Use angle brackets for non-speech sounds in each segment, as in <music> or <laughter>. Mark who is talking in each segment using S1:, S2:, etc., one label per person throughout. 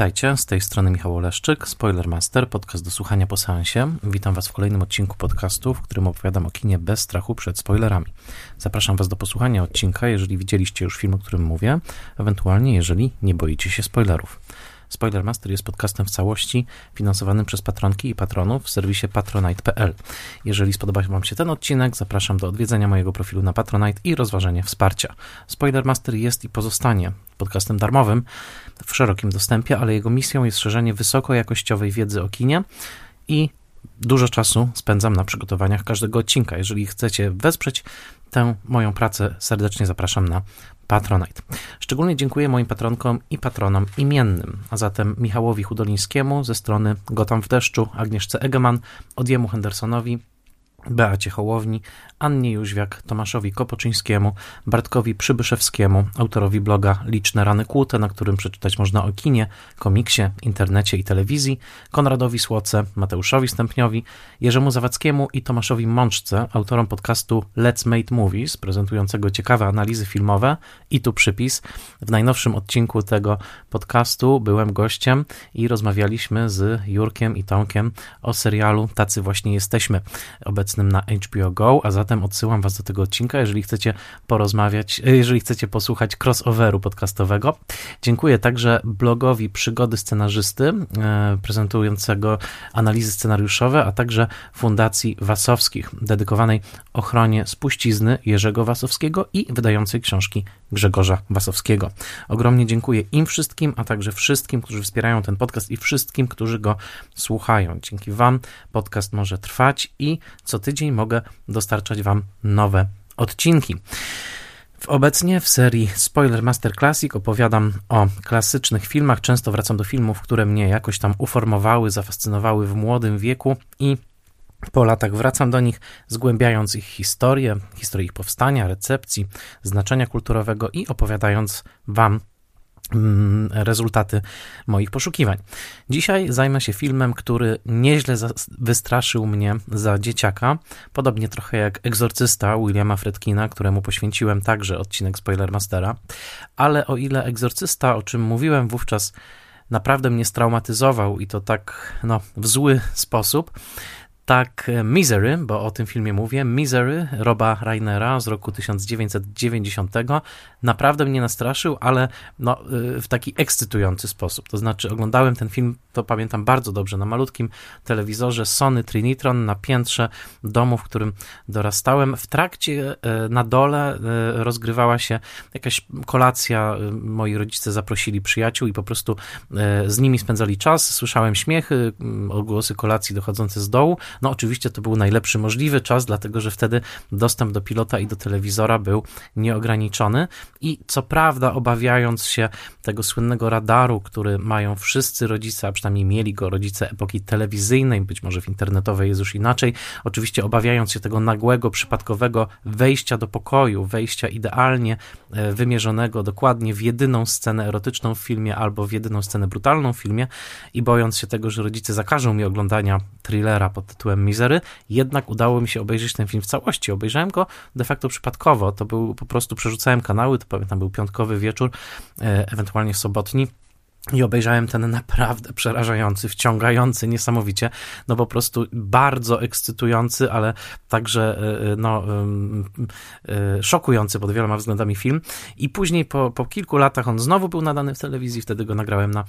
S1: Witajcie, z tej strony Michał Oleszczyk, Spoilermaster, podcast do słuchania po seansie. Witam Was w kolejnym odcinku podcastu, w którym opowiadam o kinie bez strachu przed spoilerami. Zapraszam Was do posłuchania odcinka, jeżeli widzieliście już film, o którym mówię, ewentualnie jeżeli nie boicie się spoilerów. Spoilermaster jest podcastem w całości finansowanym przez patronki i patronów w serwisie patronite.pl. Jeżeli spodoba Wam się ten odcinek, zapraszam do odwiedzenia mojego profilu na Patronite i rozważenia wsparcia. Spoilermaster jest i pozostanie podcastem darmowym w szerokim dostępie, ale jego misją jest szerzenie wysokojakościowej wiedzy o kinie i dużo czasu spędzam na przygotowaniach każdego odcinka. Jeżeli chcecie wesprzeć tę moją pracę, serdecznie zapraszam na Patronite. Szczególnie dziękuję moim patronkom i patronom imiennym, a zatem Michałowi Hudolińskiemu ze strony Gotam w deszczu, Agnieszce Egeman, Odiemu Hendersonowi, Beacie Hołowni, Annie Jóźwiak, Tomaszowi Kopoczyńskiemu, Bartkowi Przybyszewskiemu, autorowi bloga Liczne Rany Kłute, na którym przeczytać można o kinie, komiksie, internecie i telewizji, Konradowi Słoce, Mateuszowi Stępniowi, Jerzemu Zawadzkiemu i Tomaszowi Mączce, autorom podcastu Let's Make Movies, prezentującego ciekawe analizy filmowe i tu przypis. W najnowszym odcinku tego podcastu byłem gościem i rozmawialiśmy z Jurkiem i Tomkiem o serialu Tacy właśnie jesteśmy, obecnym na HBO Go, a zatem zatem odsyłam Was do tego odcinka, jeżeli chcecie porozmawiać, e, jeżeli chcecie posłuchać crossoveru podcastowego. Dziękuję także blogowi Przygody Scenarzysty, e, prezentującego analizy scenariuszowe, a także Fundacji Wasowskich, dedykowanej ochronie spuścizny Jerzego Wasowskiego i wydającej książki Grzegorza Wasowskiego. Ogromnie dziękuję im wszystkim, a także wszystkim, którzy wspierają ten podcast i wszystkim, którzy go słuchają. Dzięki Wam podcast może trwać i co tydzień mogę dostarczać Wam nowe odcinki. Obecnie w serii Spoiler Master Classic opowiadam o klasycznych filmach. Często wracam do filmów, które mnie jakoś tam uformowały, zafascynowały w młodym wieku i po latach wracam do nich, zgłębiając ich historię, historię ich powstania, recepcji, znaczenia kulturowego i opowiadając Wam Mm, rezultaty moich poszukiwań. Dzisiaj zajmę się filmem, który nieźle wystraszył mnie za dzieciaka, podobnie trochę jak Egzorcysta Williama Fredkina, któremu poświęciłem także odcinek Spoilermastera, ale o ile Egzorcysta, o czym mówiłem wówczas, naprawdę mnie straumatyzował i to tak no, w zły sposób, tak Misery, bo o tym filmie mówię, Misery Roba Reinera z roku 1990 naprawdę mnie nastraszył, ale no, e, w taki ekscytujący sposób. To znaczy oglądałem ten film, to pamiętam bardzo dobrze, na malutkim telewizorze Sony Trinitron na piętrze domu, w którym dorastałem. W trakcie e, na dole rozgrywała się jakaś kolacja. Moi rodzice zaprosili przyjaciół i po prostu z nimi spędzali czas. Słyszałem śmiechy, odgłosy kolacji dochodzące z dołu. No oczywiście to był najlepszy możliwy czas, dlatego że wtedy dostęp do pilota i do telewizora był nieograniczony i co prawda obawiając się tego słynnego radaru, który mają wszyscy rodzice, a przynajmniej mieli go rodzice epoki telewizyjnej, być może w internetowej jest już inaczej, oczywiście obawiając się tego nagłego, przypadkowego wejścia do pokoju, wejścia idealnie e, wymierzonego dokładnie w jedyną scenę erotyczną w filmie albo w jedyną scenę brutalną w filmie i bojąc się tego, że rodzice zakażą mi oglądania thrillera pod tytułem Misery, jednak udało mi się obejrzeć ten film w całości. Obejrzałem go de facto przypadkowo. To był po prostu, przerzucałem kanały, pamiętam, był piątkowy wieczór, e, ewentualnie sobotni i obejrzałem ten naprawdę przerażający, wciągający niesamowicie, no po prostu bardzo ekscytujący, ale także e, e, no, e, szokujący pod wieloma względami film. I później po, po kilku latach on znowu był nadany w telewizji, wtedy go nagrałem na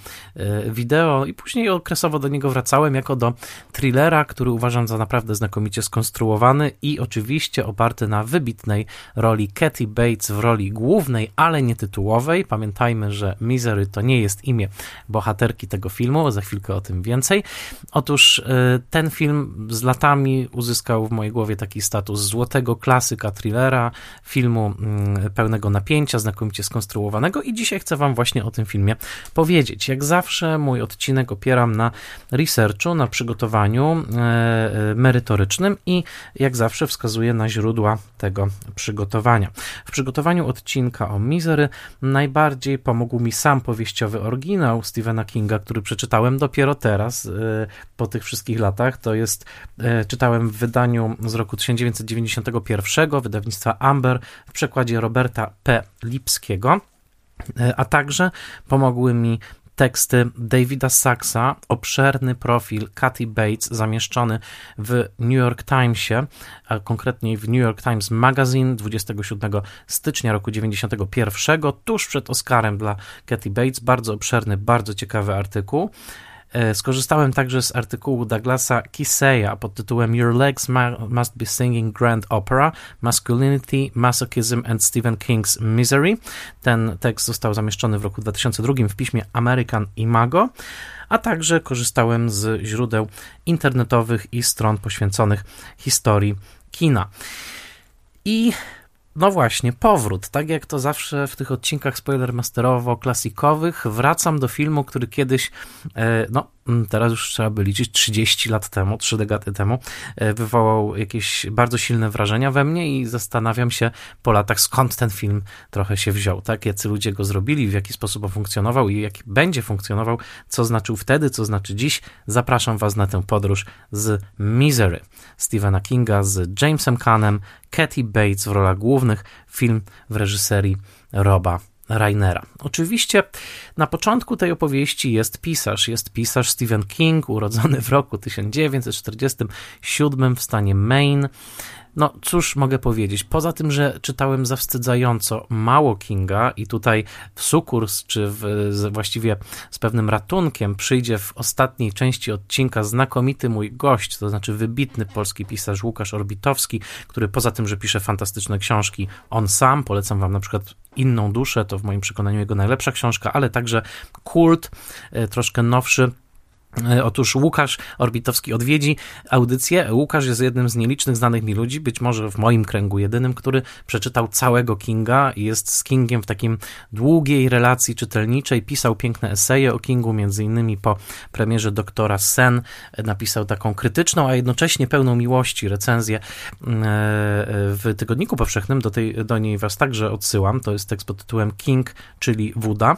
S1: wideo i później okresowo do niego wracałem jako do thrillera, który uważam za naprawdę znakomicie skonstruowany i oczywiście oparty na wybitnej roli Kathy Bates w roli głównej, ale nie tytułowej. Pamiętajmy, że Misery to nie jest imię bohaterki tego filmu, za chwilkę o tym więcej. Otóż y, ten film z latami uzyskał w mojej głowie taki status złotego klasyka thrillera, filmu mm, pełnego napięcia, znakomicie skonstruowanego i dzisiaj chcę wam właśnie o tym filmie powiedzieć. Jak zawsze mój odcinek opieram na researchu, na przygotowaniu e, e, merytorycznym i jak zawsze wskazuję na źródła tego przygotowania. W przygotowaniu odcinka o Misery najbardziej pomógł mi sam powieściowy oryginał, oryginał Stephena Kinga, który przeczytałem dopiero teraz, y, po tych wszystkich latach. To jest, y, czytałem w wydaniu z roku 1991 wydawnictwa Amber w przekładzie Roberta P. Lipskiego, y, a także pomogły mi teksty Davida Saxa, obszerny profil Kathy Bates zamieszczony w New York Timesie, a konkretniej w New York Times Magazine 27 stycznia roku 91, tuż przed Oscarem dla Kathy Bates. Bardzo obszerny, bardzo ciekawy artykuł. E, skorzystałem także z artykułu Douglasa Kiseya pod tytułem Your Legs Must Be Singing Grand Opera, Masculinity, Masochism and Stephen King's Misery. Ten tekst został zamieszczony w roku 2002 w piśmie American Imago, a także korzystałem z źródeł internetowych i stron poświęconych historii kina. I no właśnie, powrót. Tak jak to zawsze w tych odcinkach spoilermasterowo-klasikowych, wracam do filmu, który kiedyś, e, no Mm, teraz już trzeba by liczyć 30 lat temu, 3 dekady temu, e, wywołał jakieś bardzo silne wrażenia we mnie i zastanawiam się po latach, skąd ten film trochę się wziął, tak? Jacy ludzie go zrobili, w jaki sposób on funkcjonował i jaki będzie funkcjonował, co znaczył wtedy, co znaczy dziś. Zapraszam Was na tę podróż z Misery Stephena Kinga z Jamesem Kahnem, Kathy Bates w rolach głównych, film w reżyserii Roba Rainera. Oczywiście na początku tej opowieści jest pisarz. Jest pisarz Stephen King, urodzony w roku 1947 w stanie Maine. No cóż mogę powiedzieć, poza tym, że czytałem zawstydzająco mało Kinga i tutaj w sukurs, czy w, właściwie z pewnym ratunkiem przyjdzie w ostatniej części odcinka znakomity mój gość, to znaczy wybitny polski pisarz Łukasz Orbitowski, który poza tym, że pisze fantastyczne książki, on sam, polecam wam na przykład Inną duszę, to w moim przekonaniu jego najlepsza książka, ale także Kult, e, troszkę nowszy, otóż Łukasz Orbitowski odwiedzi audycję. Łukasz jest jednym z nielicznych znanych mi ludzi, być może w moim kręgu jedynym, który przeczytał całego Kinga i jest z Kingiem w takim długiej relacji czytelniczej. Pisał piękne eseje o Kingu, między innymi po premierze Doktora Sen napisał taką krytyczną, a jednocześnie pełną miłości recenzję mm, e, w Tygodniku Powszechnym. Do, tej, do niej was także odsyłam. To jest tekst pod tytułem King, czyli Wuda.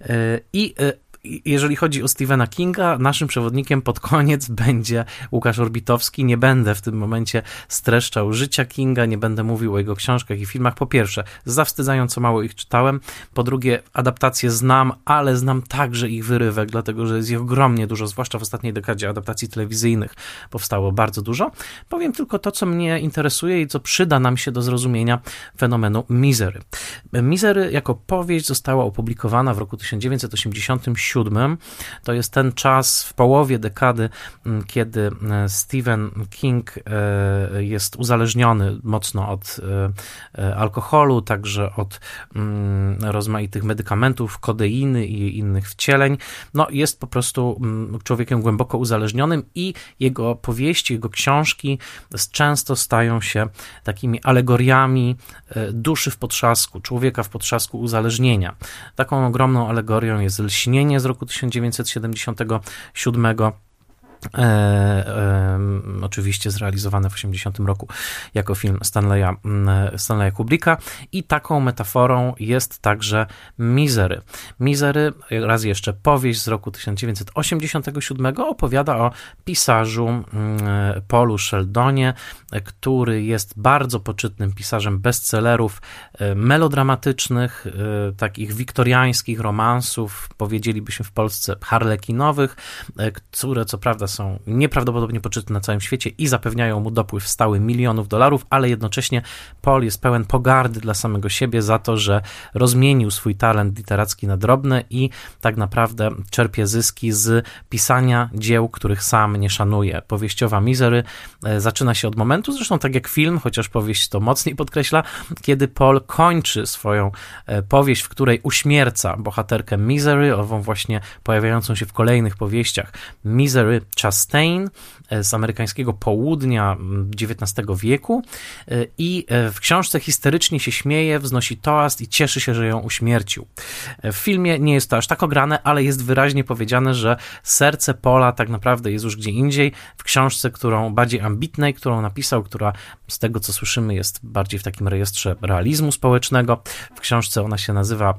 S1: E, I jeżeli chodzi o Stephena Kinga, naszym przewodnikiem pod koniec <laughs> będzie Łukasz Orbitowski. Nie będę w tym momencie streszczał życia Kinga, nie będę mówił o jego książkach i filmach. Po pierwsze, zawstydzająco mało ich czytałem. Po drugie, adaptacje znam, ale znam także ich wyrywek, dlatego że jest ich ogromnie dużo, zwłaszcza w ostatniej dekadzie adaptacji telewizyjnych powstało bardzo dużo. Powiem tylko to, co mnie interesuje i co przyda nam się do zrozumienia fenomenu Misery. Misery jako powieść została opublikowana w roku 1987 to jest ten czas w połowie dekady, mm, kiedy e, Stephen King e, jest uzależniony mocno od e, alkoholu, także od mm, rozmaitych medykamentów, kodeiny i innych wcieleń. No, jest po prostu mm, człowiekiem głęboko uzależnionym i jego powieści, jego książki często stają się takimi alegoriami duszy w potrzasku, człowieka w potrzasku uzależnienia. Taką ogromną alegorią jest lśnienie z roku 1977 E, e, oczywiście zrealizowane w 80 roku jako film Stanleya, Stanleya Kubricka i taką metaforą jest także Misery. Misery, raz jeszcze powieść z roku 1987 opowiada o pisarzu Paulu Sheldonie, który jest bardzo poczytnym pisarzem bestsellerów e, melodramatycznych, e, takich wiktoriańskich romansów, powiedzielibyśmy w Polsce harlekinowych, e, które co prawda są nieprawdopodobnie poczytne na całym świecie i zapewniają mu dopływ stały milionów dolarów, ale jednocześnie Paul jest pełen pogardy dla samego siebie za to, że rozmienił swój talent literacki na drobne i tak naprawdę czerpie zyski z pisania dzieł, których sam nie szanuje. Powieściowa Misery e, zaczyna się od momentu, zresztą tak jak film, chociaż powieść to mocniej podkreśla, kiedy Paul kończy swoją e, powieść, w której uśmierca bohaterkę Misery, ową właśnie pojawiającą się w kolejnych powieściach Misery Chastain e, z amerykańskiego południa XIX wieku e, i e, w książce historycznie się śmieje, wznosi toast i cieszy się, że ją uśmiercił. W filmie nie jest to aż tak ograne, ale jest wyraźnie powiedziane, że serce Pola tak naprawdę jest już gdzie indziej. W książce, którą bardziej ambitnej, którą napisał, która z tego co słyszymy jest bardziej w takim rejestrze realizmu społecznego. W książce ona się nazywa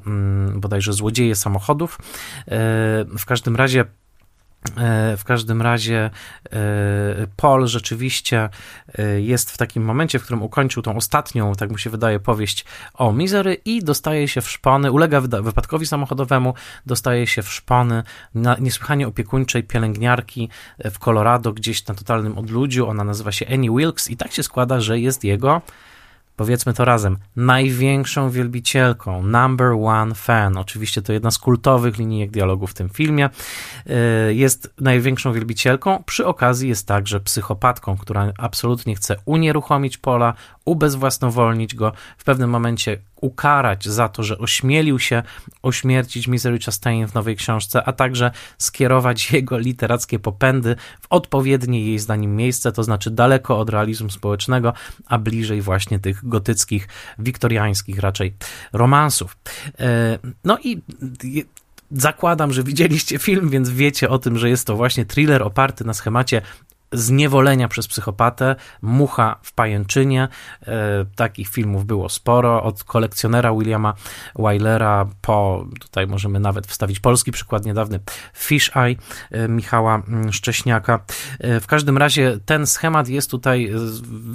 S1: bodajże Złodzieje samochodów. W każdym razie w każdym razie e, Paul rzeczywiście e, jest w takim momencie, w którym ukończył tą ostatnią, tak mu się wydaje, powieść o Misery i dostaje się w szpony, ulega wypadkowi samochodowemu, dostaje się w szpony niesłychanie opiekuńczej pielęgniarki w Colorado, gdzieś na totalnym odludziu. Ona nazywa się Annie Wilkes i tak się składa, że jest jego powiedzmy to razem, największą wielbicielką, number one fan. Oczywiście to jedna z kultowych linijek dialogu w tym filmie. Y, jest największą wielbicielką. Przy okazji jest także psychopatką, która absolutnie chce unieruchomić Pola, ubezwłasnowolnić go, w pewnym momencie ukarać za to, że ośmielił się ośmiercić Misery Chastain w nowej książce, a także skierować <laughs> jego literackie popędy w odpowiednie jej zdaniem miejsce, to znaczy daleko od realizmu społecznego, a bliżej właśnie tych gotyckich, wiktoriańskich raczej romansów. E, no i zakładam, że widzieliście film, więc wiecie o tym, że jest to właśnie thriller oparty na schemacie zniewolenia przez psychopatę, mucha w pajęczynie. E, takich filmów było sporo, od kolekcjonera Williama Wylera po, tutaj możemy nawet wstawić polski przykład niedawny, Fish Eye e, Michała mm, Szcześniaka. E, w każdym razie ten schemat jest tutaj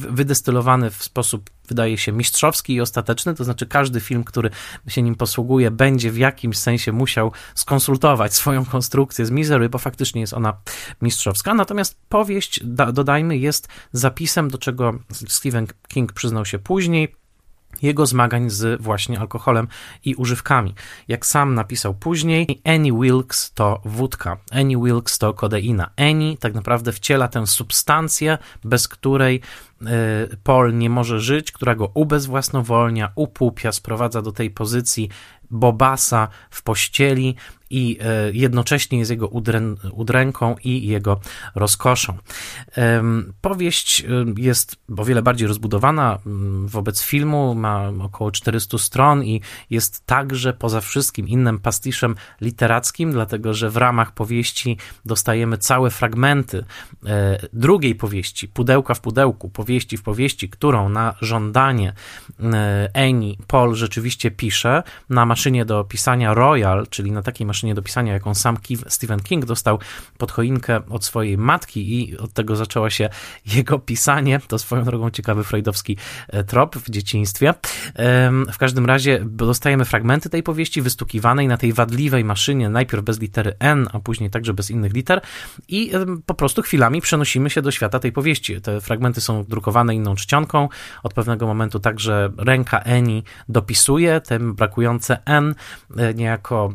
S1: wydestylowany w sposób wydaje się mistrzowski i ostateczny, to znaczy każdy film, który się nim posługuje, będzie w jakimś sensie musiał skonsultować swoją konstrukcję z Misery, bo faktycznie jest ona mistrzowska. Natomiast powieść, dodajmy, jest zapisem, do czego Stephen King przyznał się później, jego zmagań z właśnie alkoholem i używkami. Jak sam napisał później, Annie Wilkes to wódka, Annie Wilkes to kodeina. Annie tak naprawdę wciela tę substancję, bez której y, Paul nie może żyć, która go ubezwłasnowolnia, upłupia, sprowadza do tej pozycji Bobasa w pościeli i e, jednocześnie jest jego udręką i jego rozkoszą. Powieść e, jest o wiele bardziej rozbudowana wobec filmu, ma około 400 stron i jest także poza wszystkim innym pastiszem literackim, dlatego że w ramach powieści dostajemy całe fragmenty e, drugiej powieści, pudełka w pudełku, powieści w powieści, którą na żądanie Eni Paul rzeczywiście pisze na maszynie do pisania Royal, czyli na takiej maszynie do pisania, jaką sam Stephen King dostał pod choinkę od swojej matki i od tego zaczęło się <laughs> jego pisanie. To swoją drogą ciekawy freudowski e, trop w dzieciństwie. W każdym razie dostajemy fragmenty tej powieści wystukiwanej na tej wadliwej maszynie, najpierw bez litery N, a później także bez innych liter i po prostu chwilami przenosimy się do świata tej powieści. Te fragmenty są drukowane inną czcionką. Od pewnego momentu także ręka Eni dopisuje te brakujące N e, niejako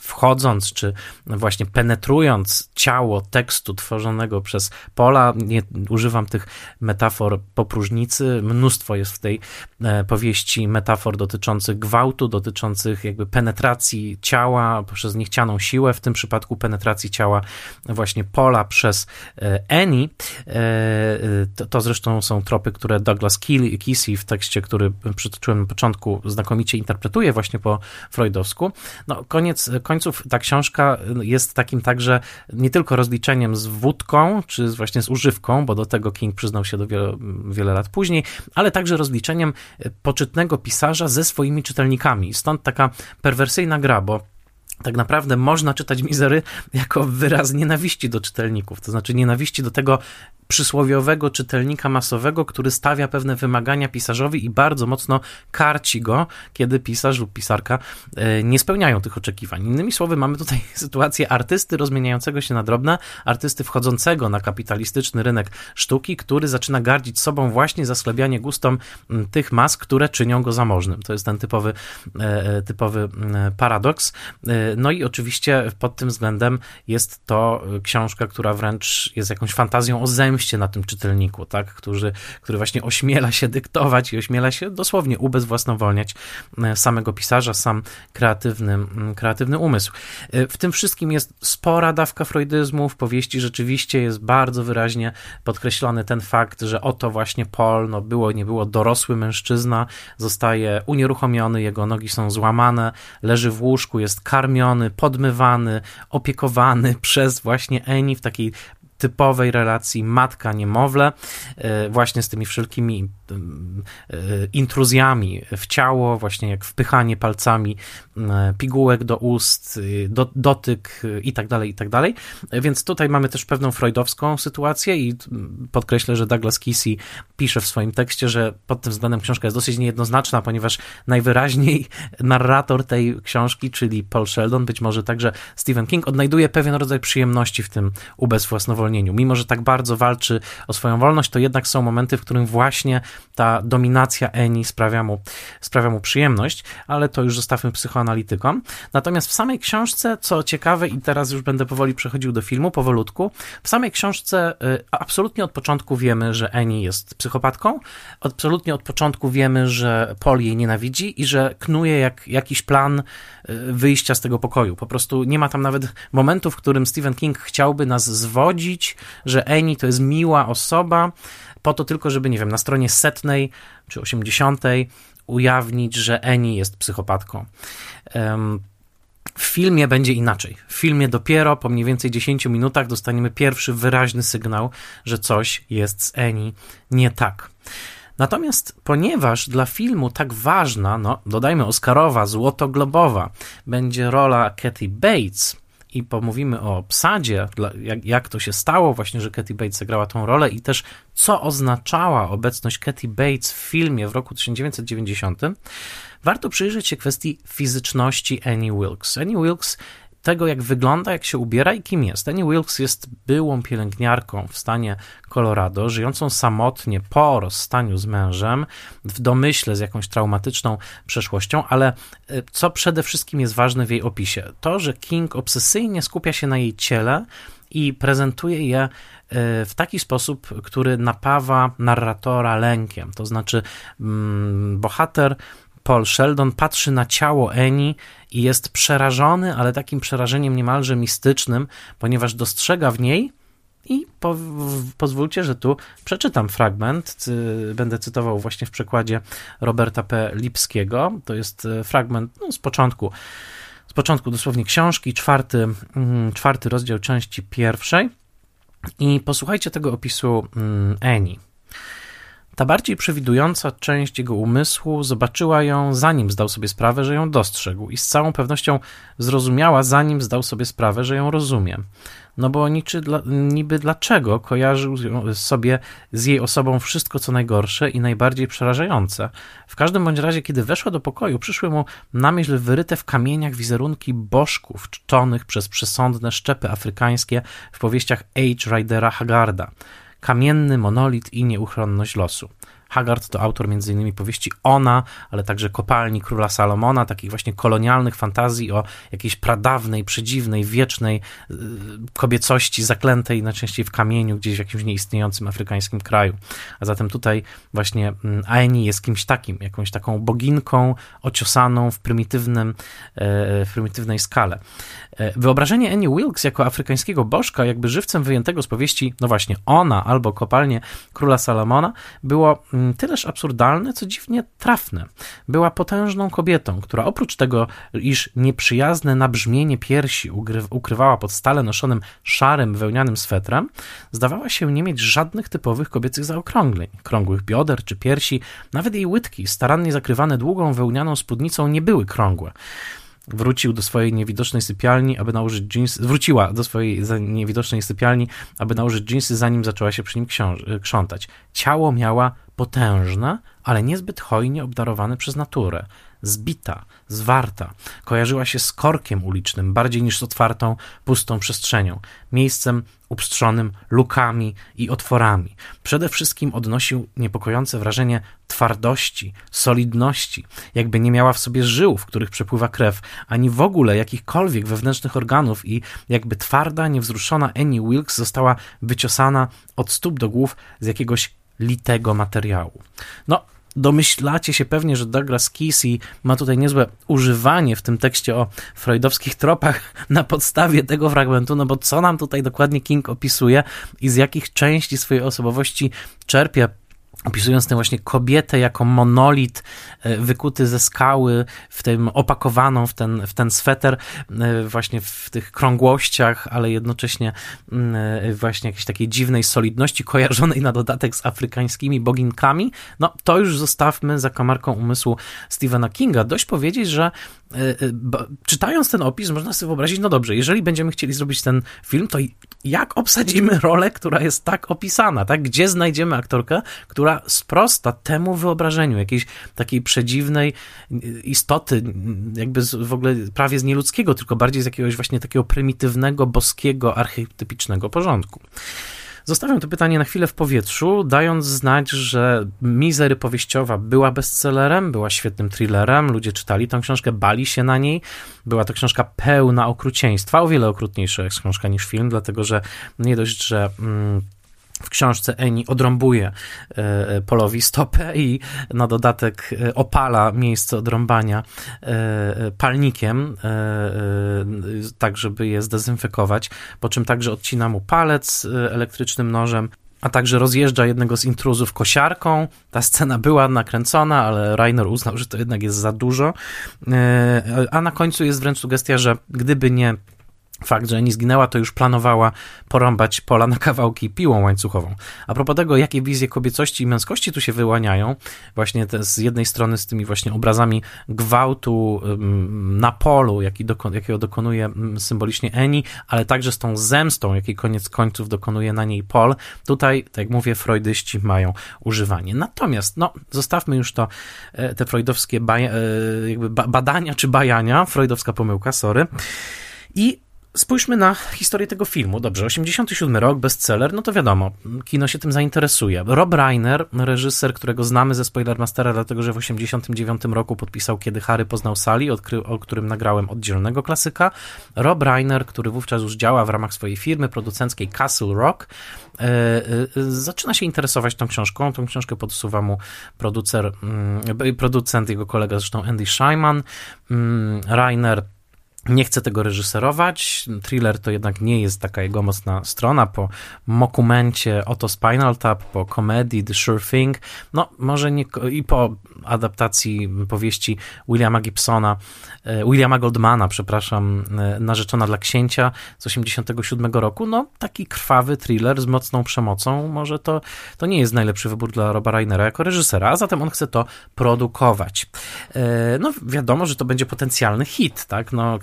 S1: wchodząc, czy właśnie penetrując ciało tekstu tworzonego przez Pola, nie używam tych metafor po próżnicy, mnóstwo jest w tej e, powieści metafor dotyczących gwałtu, dotyczących jakby penetracji ciała przez niechcianą siłę, w tym przypadku penetracji ciała właśnie Pola przez Eni. E, to, to zresztą są tropy, które Douglas Kesey w tekście, który przytoczyłem na początku, znakomicie interpretuje właśnie po freudowsku. No, koniec, końców ta książka jest takim także nie tylko rozliczeniem z wódką, czy właśnie z używką, bo do tego King przyznał się do wiele, wiele lat później, ale także rozliczeniem poczytnego pisarza ze swoimi czytelnikami. Stąd taka perwersyjna gra, bo tak naprawdę można czytać mizery jako wyraz nienawiści do czytelników, to znaczy nienawiści do tego, przysłowiowego czytelnika masowego, który stawia pewne wymagania pisarzowi i bardzo mocno karci go, kiedy pisarz lub pisarka e, nie spełniają tych oczekiwań. Innymi słowy, mamy tutaj <laughs> sytuację artysty rozmieniającego się na drobne, artysty wchodzącego na kapitalistyczny rynek sztuki, który zaczyna gardzić sobą właśnie za sklebianie gustom tych mas, które czynią go zamożnym. To jest ten typowy, e, e, typowy paradoks. No i oczywiście pod tym względem jest to książka, która wręcz jest jakąś fantazją o zemście, na tym czytelniku, tak? Który, który właśnie ośmiela się dyktować i ośmiela się dosłownie ubezwłasnowolniać e, samego pisarza, sam kreatywny, kreatywny umysł. E, w tym wszystkim jest spora dawka freudyzmu, w powieści rzeczywiście jest bardzo wyraźnie podkreślony ten fakt, że oto właśnie Paul, no było, nie było, dorosły mężczyzna, zostaje unieruchomiony, jego nogi są złamane, leży w łóżku, jest karmiony, podmywany, opiekowany <laughs> przez właśnie Eni w takiej typowej relacji matka-niemowlę, e, właśnie z tymi wszelkimi e, intruzjami w ciało, właśnie jak wpychanie palcami pigułek do ust, do, dotyk i tak dalej, i tak dalej. Więc tutaj mamy też pewną freudowską sytuację i podkreślę, że Douglas Kesey pisze w swoim tekście, że pod tym względem książka jest dosyć niejednoznaczna, ponieważ najwyraźniej <laughs> narrator tej książki, czyli Paul Sheldon, być może także Stephen King, odnajduje pewien rodzaj przyjemności w tym ubezwłasnowolnieniu. Mimo, że tak bardzo walczy o swoją wolność, to jednak są momenty, w którym właśnie ta dominacja Eni sprawia mu, sprawia mu przyjemność, ale to już zostawmy psychoanalitykom. Natomiast w samej książce, co ciekawe, i teraz już będę powoli przechodził do filmu, powolutku, w samej książce y, absolutnie od początku wiemy, że Eni jest psychopatką, absolutnie od początku wiemy, że Paul jej nienawidzi i że knuje jak, jakiś plan y, wyjścia z tego pokoju. Po prostu nie ma tam nawet momentu, w którym Stephen King chciałby nas zwodzić, że Eni to jest miła osoba, po to tylko, żeby, nie wiem, na stronie setnej czy osiemdziesiątej ujawnić, że Eni jest psychopatką. Um, w filmie będzie inaczej. W filmie dopiero po mniej więcej 10 minutach dostaniemy pierwszy wyraźny sygnał, że coś jest z Eni nie tak. Natomiast ponieważ dla filmu tak ważna, no dodajmy Oscarowa, złotoglobowa, będzie rola Kathy Bates, i pomówimy o obsadzie, jak, jak to się stało właśnie, że Kathy Bates zagrała tą rolę i też co oznaczała obecność Kathy Bates w filmie w roku 1990, warto przyjrzeć się kwestii fizyczności Annie Wilkes. Annie Wilkes tego, jak wygląda, jak się ubiera i kim jest. Annie Wilkes jest byłą pielęgniarką w stanie Colorado, żyjącą samotnie po rozstaniu z mężem, w domyśle z jakąś traumatyczną przeszłością, ale e, co przede wszystkim jest ważne w jej opisie? To, że King obsesyjnie skupia się na jej ciele i prezentuje je e, w taki sposób, który napawa narratora lękiem. To znaczy, mm, bohater Paul Sheldon patrzy na ciało Eni i jest przerażony, ale takim przerażeniem niemalże mistycznym, ponieważ dostrzega w niej i po, pozwólcie, że tu przeczytam fragment. Będę cytował właśnie w przekładzie Roberta P. Lipskiego. To jest e, fragment no, z początku, z początku dosłownie książki, czwarty, mm, czwarty rozdział części pierwszej. I posłuchajcie tego opisu mm, Eni. Ta bardziej przewidująca część jego umysłu zobaczyła ją, zanim zdał sobie sprawę, że ją dostrzegł, i z całą pewnością zrozumiała, zanim zdał sobie sprawę, że ją rozumie. No bo niczy, dla, niby dlaczego kojarzył sobie z jej osobą wszystko, co najgorsze i najbardziej przerażające. W każdym bądź razie, kiedy weszła do pokoju, przyszły mu na myśl wyryte w kamieniach wizerunki bożków czczonych przez przesądne szczepy afrykańskie w powieściach H. Ridera Haggarda kamienny monolit i nieuchronność losu. Haggard to autor m.in. powieści Ona, ale także Kopalni Króla Salomona, takich właśnie kolonialnych fantazji o jakiejś pradawnej, przedziwnej, wiecznej y, kobiecości zaklętej najczęściej w kamieniu, gdzieś w jakimś nieistniejącym afrykańskim kraju. A zatem tutaj właśnie mm, Aeni jest kimś takim, jakąś taką boginką ociosaną w prymitywnym, e, w prymitywnej skale. E, wyobrażenie Annie Wilkes jako afrykańskiego bożka, jakby żywcem wyjętego z powieści, no właśnie, ona albo kopalnie króla Salomona, było tyleż absurdalne, co dziwnie trafne. Była potężną kobietą, która oprócz tego, iż nieprzyjazne nabrzmienie piersi ukrywała pod stale noszonym szarym, wełnianym swetrem, zdawała się nie mieć żadnych typowych kobiecych zaokrągleń, krągłych bioder czy piersi, nawet jej łydki, starannie zakrywane długą wełnianą spódnicą, nie były krągłe wrócił do swojej niewidocznej sypialni, aby nałożyć dżinsy, wróciła do swojej niewidocznej sypialni, aby nałożyć dżinsy, zanim zaczęła się przy nim krzątać. Ciało miała potężne, ale niezbyt hojnie obdarowane przez naturę. Zbita, zwarta, kojarzyła się z korkiem ulicznym bardziej niż z otwartą, pustą przestrzenią, miejscem upstrzonym lukami i otworami. Przede wszystkim odnosił niepokojące wrażenie twardości, solidności, jakby nie miała w sobie żył, w których przepływa krew, ani w ogóle jakichkolwiek wewnętrznych organów i jakby twarda, niewzruszona Annie Wilkes została wyciosana od stóp do głów z jakiegoś litego materiału. No, domyślacie się pewnie, że Douglas Kesey ma tutaj niezłe używanie w tym tekście o freudowskich tropach <laughs> na podstawie tego fragmentu, no bo co nam tutaj dokładnie King opisuje i z jakich części swojej osobowości czerpie opisując tę właśnie kobietę jako monolit e, wykuty ze skały, w tym opakowaną w ten, w ten sweter, e, właśnie w tych krągłościach, ale jednocześnie mm, e, właśnie jakiejś takiej dziwnej solidności, kojarzonej na dodatek z afrykańskimi boginkami, no to już zostawmy za kamarką umysłu Stephena Kinga. Dość powiedzieć, że czytając ten opis, można sobie wyobrazić, no dobrze, jeżeli będziemy chcieli zrobić ten film, to jak obsadzimy <laughs> rolę, która jest tak opisana, tak? Gdzie znajdziemy aktorkę, która sprosta temu wyobrażeniu jakiejś takiej przedziwnej istoty, jakby z, w ogóle prawie z nieludzkiego, tylko bardziej z jakiegoś właśnie takiego prymitywnego, boskiego, archetypicznego porządku. Zostawiam to pytanie na chwilę w powietrzu, dając znać, że Mizery powieściowa była bestsellerem, była świetnym thrillerem, ludzie czytali tę książkę, bali się na niej. Była to książka pełna okrucieństwa, o wiele okrutniejsza jak książka niż film, dlatego że nie dość, że... Mm, w książce Eni odrąbuje e, e, Polowi stopę i na dodatek e, opala miejsce odrąbania palnikiem, tak żeby je zdezynfekować, po czym także odcina mu palec elektrycznym nożem a także rozjeżdża jednego z intruzów kosiarką. Ta scena była nakręcona, ale Rainer uznał, że to jednak jest za dużo. A na końcu jest wręcz sugestia, że gdyby nie fakt, że nie zginęła, to już planowała porąbać pola na kawałki piłą łańcuchową. A propos tego, jakie wizje kobiecości i męskości tu się wyłaniają, właśnie te, z jednej strony z tymi właśnie obrazami gwałtu na polu, jaki dokon, jakiego dokonuje symbolicznie Eni, ale także z tą zemstą, jakiej koniec końców dokonuje na niej Pol. Tutaj, tak jak mówię, freudyści mają używanie. Natomiast, no, zostawmy już to, e, te freudowskie baja, e, badania czy bajania, freudowska pomyłka, sorry. I Spójrzmy na historię tego filmu. Dobrze, 87 rok, bestseller, no to wiadomo, kino się tym zainteresuje. Rob Reiner, reżyser, którego znamy ze Spoilermastera, dlatego że w 89 roku podpisał Kiedy Harry poznał Sally, o którym nagrałem oddzielnego klasyka. Rob Reiner, który wówczas już działa w ramach swojej firmy producenckiej Castle Rock, e, e, zaczyna się interesować tą książką. Tą książkę podsuwa mu producer, mm, producent, jego kolega zresztą Andy Scheinman. Mm, Reiner nie chce tego reżyserować. Thriller to jednak nie jest taka jego mocna strona. Po mokumencie Oto Spinal Tap, po komedii The Sure Thing, no może nie, i po adaptacji powieści Williama Gibsona, e, Williama Goldmana, przepraszam, e, Narzeczona dla księcia z 87 roku, no taki krwawy thriller z mocną przemocą, może to, to nie jest najlepszy wybór dla Roba Reinera jako reżysera, a zatem on chce to produkować. E, no wiadomo, że to będzie potencjalny hit, tak, no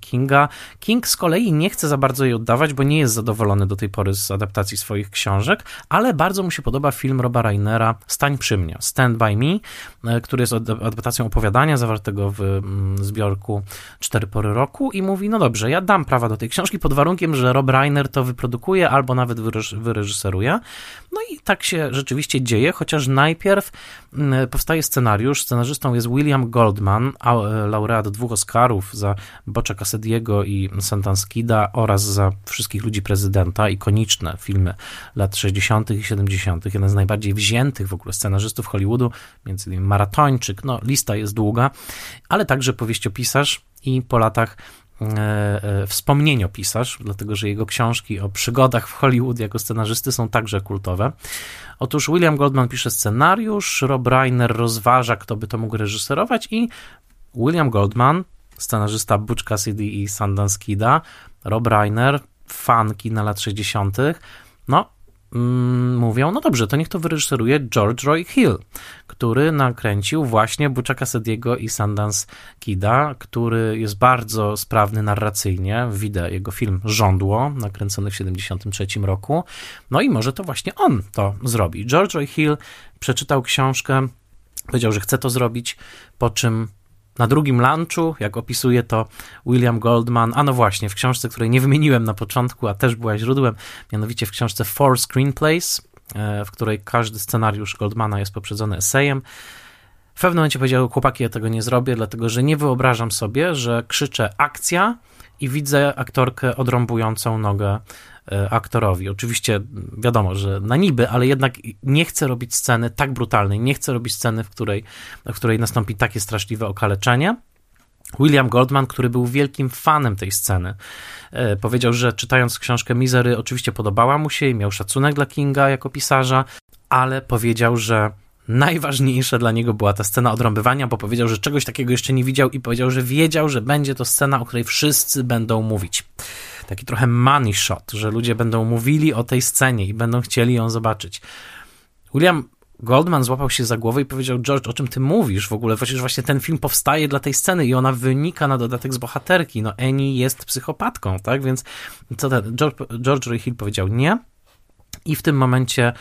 S1: Kinga. King z kolei nie chce za bardzo jej oddawać, bo nie jest zadowolony do tej pory z adaptacji swoich książek, ale bardzo mu się podoba film Roba Reinera Stań przy mnie, Stand By Me, e, który jest adaptacją opowiadania zawartego w mm, zbiorku Cztery pory roku i mówi, no dobrze, ja dam prawa do tej książki pod warunkiem, że Rob Reiner to wyprodukuje albo nawet wyreżyseruje. No i tak się rzeczywiście dzieje, chociaż najpierw mm, powstaje scenariusz. Scenarzystą jest William Goldman, e, laureat dwóch Oscarów za Bocza Cassadiego i Santanskida oraz za Wszystkich Ludzi Prezydenta, ikoniczne filmy lat 60. i 70., jeden z najbardziej wziętych w ogóle scenarzystów Hollywoodu, między innymi Maratończyk, no lista jest długa, ale także powieściopisarz i po latach E, e, wspomnieniopisarz, dlatego że jego książki o przygodach w Hollywood jako scenarzysty są także kultowe. Otóż William Goldman pisze scenariusz, Rob Reiner rozważa, kto by to mógł reżyserować i William Goldman, scenarzysta Butch Cassidy i Sundance Kida, Rob Reiner, fan kina lat 60., no Mm, mówią, no dobrze, to niech to wyreżyseruje George Roy Hill, który nakręcił właśnie Butcha Cassidy'ego i Sundance Kida, który jest bardzo sprawny narracyjnie. Widzę jego film Żądło, nakręcony w 1973 roku. No i może to właśnie on to zrobi. George Roy Hill przeczytał książkę, powiedział, że chce to zrobić, po czym na drugim lunchu, jak opisuje to William Goldman, a no właśnie, w książce, której nie wymieniłem na początku, a też była źródłem, mianowicie w książce Four Screenplays, e, w której każdy scenariusz Goldmana jest poprzedzony esejem. W pewnym momencie powiedział, chłopaki, ja tego nie zrobię, dlatego że nie wyobrażam sobie, że krzyczę akcja i widzę aktorkę odrąbującą nogę aktorowi. Oczywiście wiadomo, że na niby, ale jednak nie chce robić sceny tak brutalnej, nie chce robić sceny, w której, w której nastąpi takie straszliwe okaleczenie. William Goldman, który był wielkim fanem tej sceny, e, powiedział, że czytając książkę Misery, oczywiście podobała mu się i miał szacunek dla Kinga jako pisarza, ale powiedział, że najważniejsza dla niego była ta scena odrąbywania, bo powiedział, że czegoś takiego jeszcze nie widział i powiedział, że wiedział, że będzie to scena, o której wszyscy będą mówić. Taki trochę money shot, że ludzie będą mówili o tej scenie i będą chcieli ją zobaczyć. William Goldman złapał się za głowę i powiedział: George, o czym ty mówisz w ogóle? Przecież właśnie ten film powstaje dla tej sceny i ona wynika na dodatek z bohaterki. No, Annie jest psychopatką, tak? Więc co ten? George, George Hill powiedział nie. I w tym momencie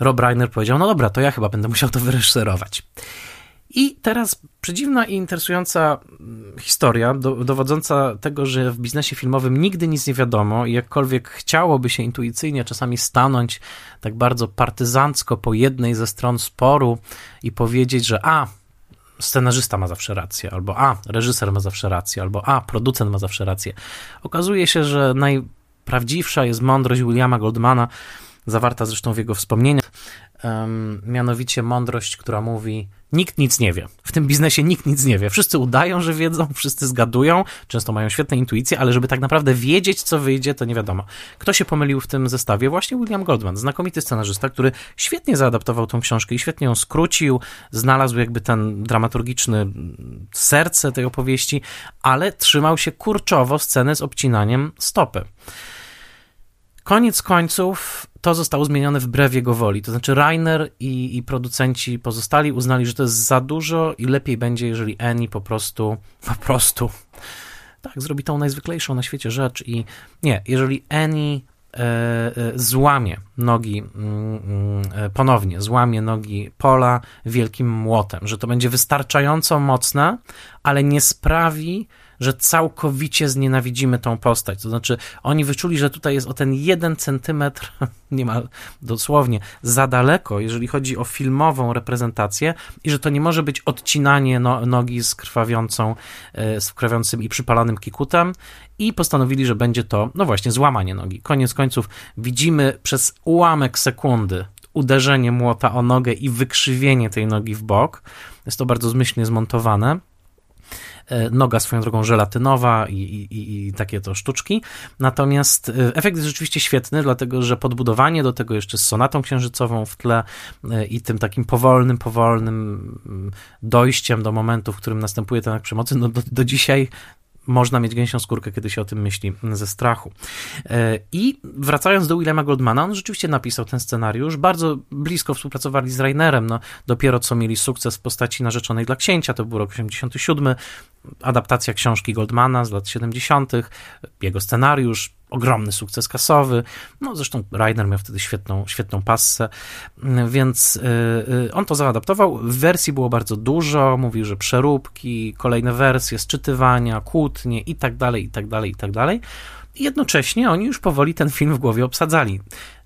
S1: Rob Reiner powiedział: No dobra, to ja chyba będę musiał to wyreżyserować. I teraz przedziwna i interesująca mm, historia, do, dowodząca tego, że w biznesie filmowym nigdy nic nie wiadomo i jakkolwiek chciałoby się intuicyjnie czasami stanąć tak bardzo partyzancko po jednej ze stron sporu i powiedzieć, że a, scenarzysta ma zawsze rację, albo a, reżyser ma zawsze rację, albo a, producent ma zawsze rację. Okazuje się, że najprawdziwsza jest mądrość Williama Goldmana, zawarta zresztą w jego wspomnieniach, mianowicie mądrość, która mówi: Nikt nic nie wie. W tym biznesie nikt nic nie wie. Wszyscy udają, że wiedzą, wszyscy zgadują, często mają świetne intuicje, ale żeby tak naprawdę wiedzieć, co wyjdzie, to nie wiadomo. Kto się pomylił w tym zestawie? Właśnie William Goldman, znakomity scenarzysta, który świetnie zaadaptował tą książkę i świetnie ją skrócił, znalazł jakby ten dramaturgiczny serce tej opowieści, ale trzymał się kurczowo sceny z obcinaniem stopy. Koniec końców to zostało zmienione wbrew jego woli. To znaczy, Rainer i, i, producenci pozostali uznali, że to jest za dużo i lepiej będzie, jeżeli Annie po prostu, po prostu, tak, zrobi tą najzwyklejszą na świecie rzecz. I nie, jeżeli Annie e, e, złamie nogi mm, mm, e, ponownie, złamie nogi Pola wielkim młotem, że to będzie wystarczająco mocne, ale nie sprawi, że całkowicie znienawidzimy tą postać. To znaczy, oni wyczuli, że tutaj jest o ten jeden centymetr, <laughs> niemal dosłownie, za daleko, jeżeli chodzi o filmową reprezentację, i że to nie może być odcinanie no, nogi z krwawiącą, e, z krwawiącym i przypalanym kikutem, i postanowili, że będzie to, no właśnie, złamanie nogi. Koniec końców widzimy przez ułamek sekundy uderzenie młota o nogę i wykrzywienie tej nogi w bok. Jest to bardzo zmyślnie zmontowane. E, noga swoją drogą żelatynowa i, i, i takie to sztuczki. Natomiast e, efekt jest rzeczywiście świetny, dlatego że podbudowanie do tego jeszcze z sonatą księżycową w tle e, i tym takim powolnym, powolnym mm, dojściem do momentu, w którym następuje ten akt przemocy, no do, do dzisiaj można mieć gęsią skórkę, kiedy się o tym myśli ze strachu. E, I wracając do Williama Goldmana, on rzeczywiście napisał ten scenariusz. Bardzo blisko współpracowali z Rainerem. No, dopiero co mieli sukces w postaci narzeczonej dla księcia, to był rok 87. Adaptacja książki Goldmana z lat 70., jego scenariusz, ogromny sukces kasowy. No zresztą Rainer miał wtedy świetną, świetną passę, więc y, y, on to zaadaptował. W wersji było bardzo dużo, mówił, że przeróbki, kolejne wersje, sczytywania, kłótnie i tak dalej, i tak dalej, i tak dalej. I jednocześnie oni już powoli ten film w głowie obsadzali.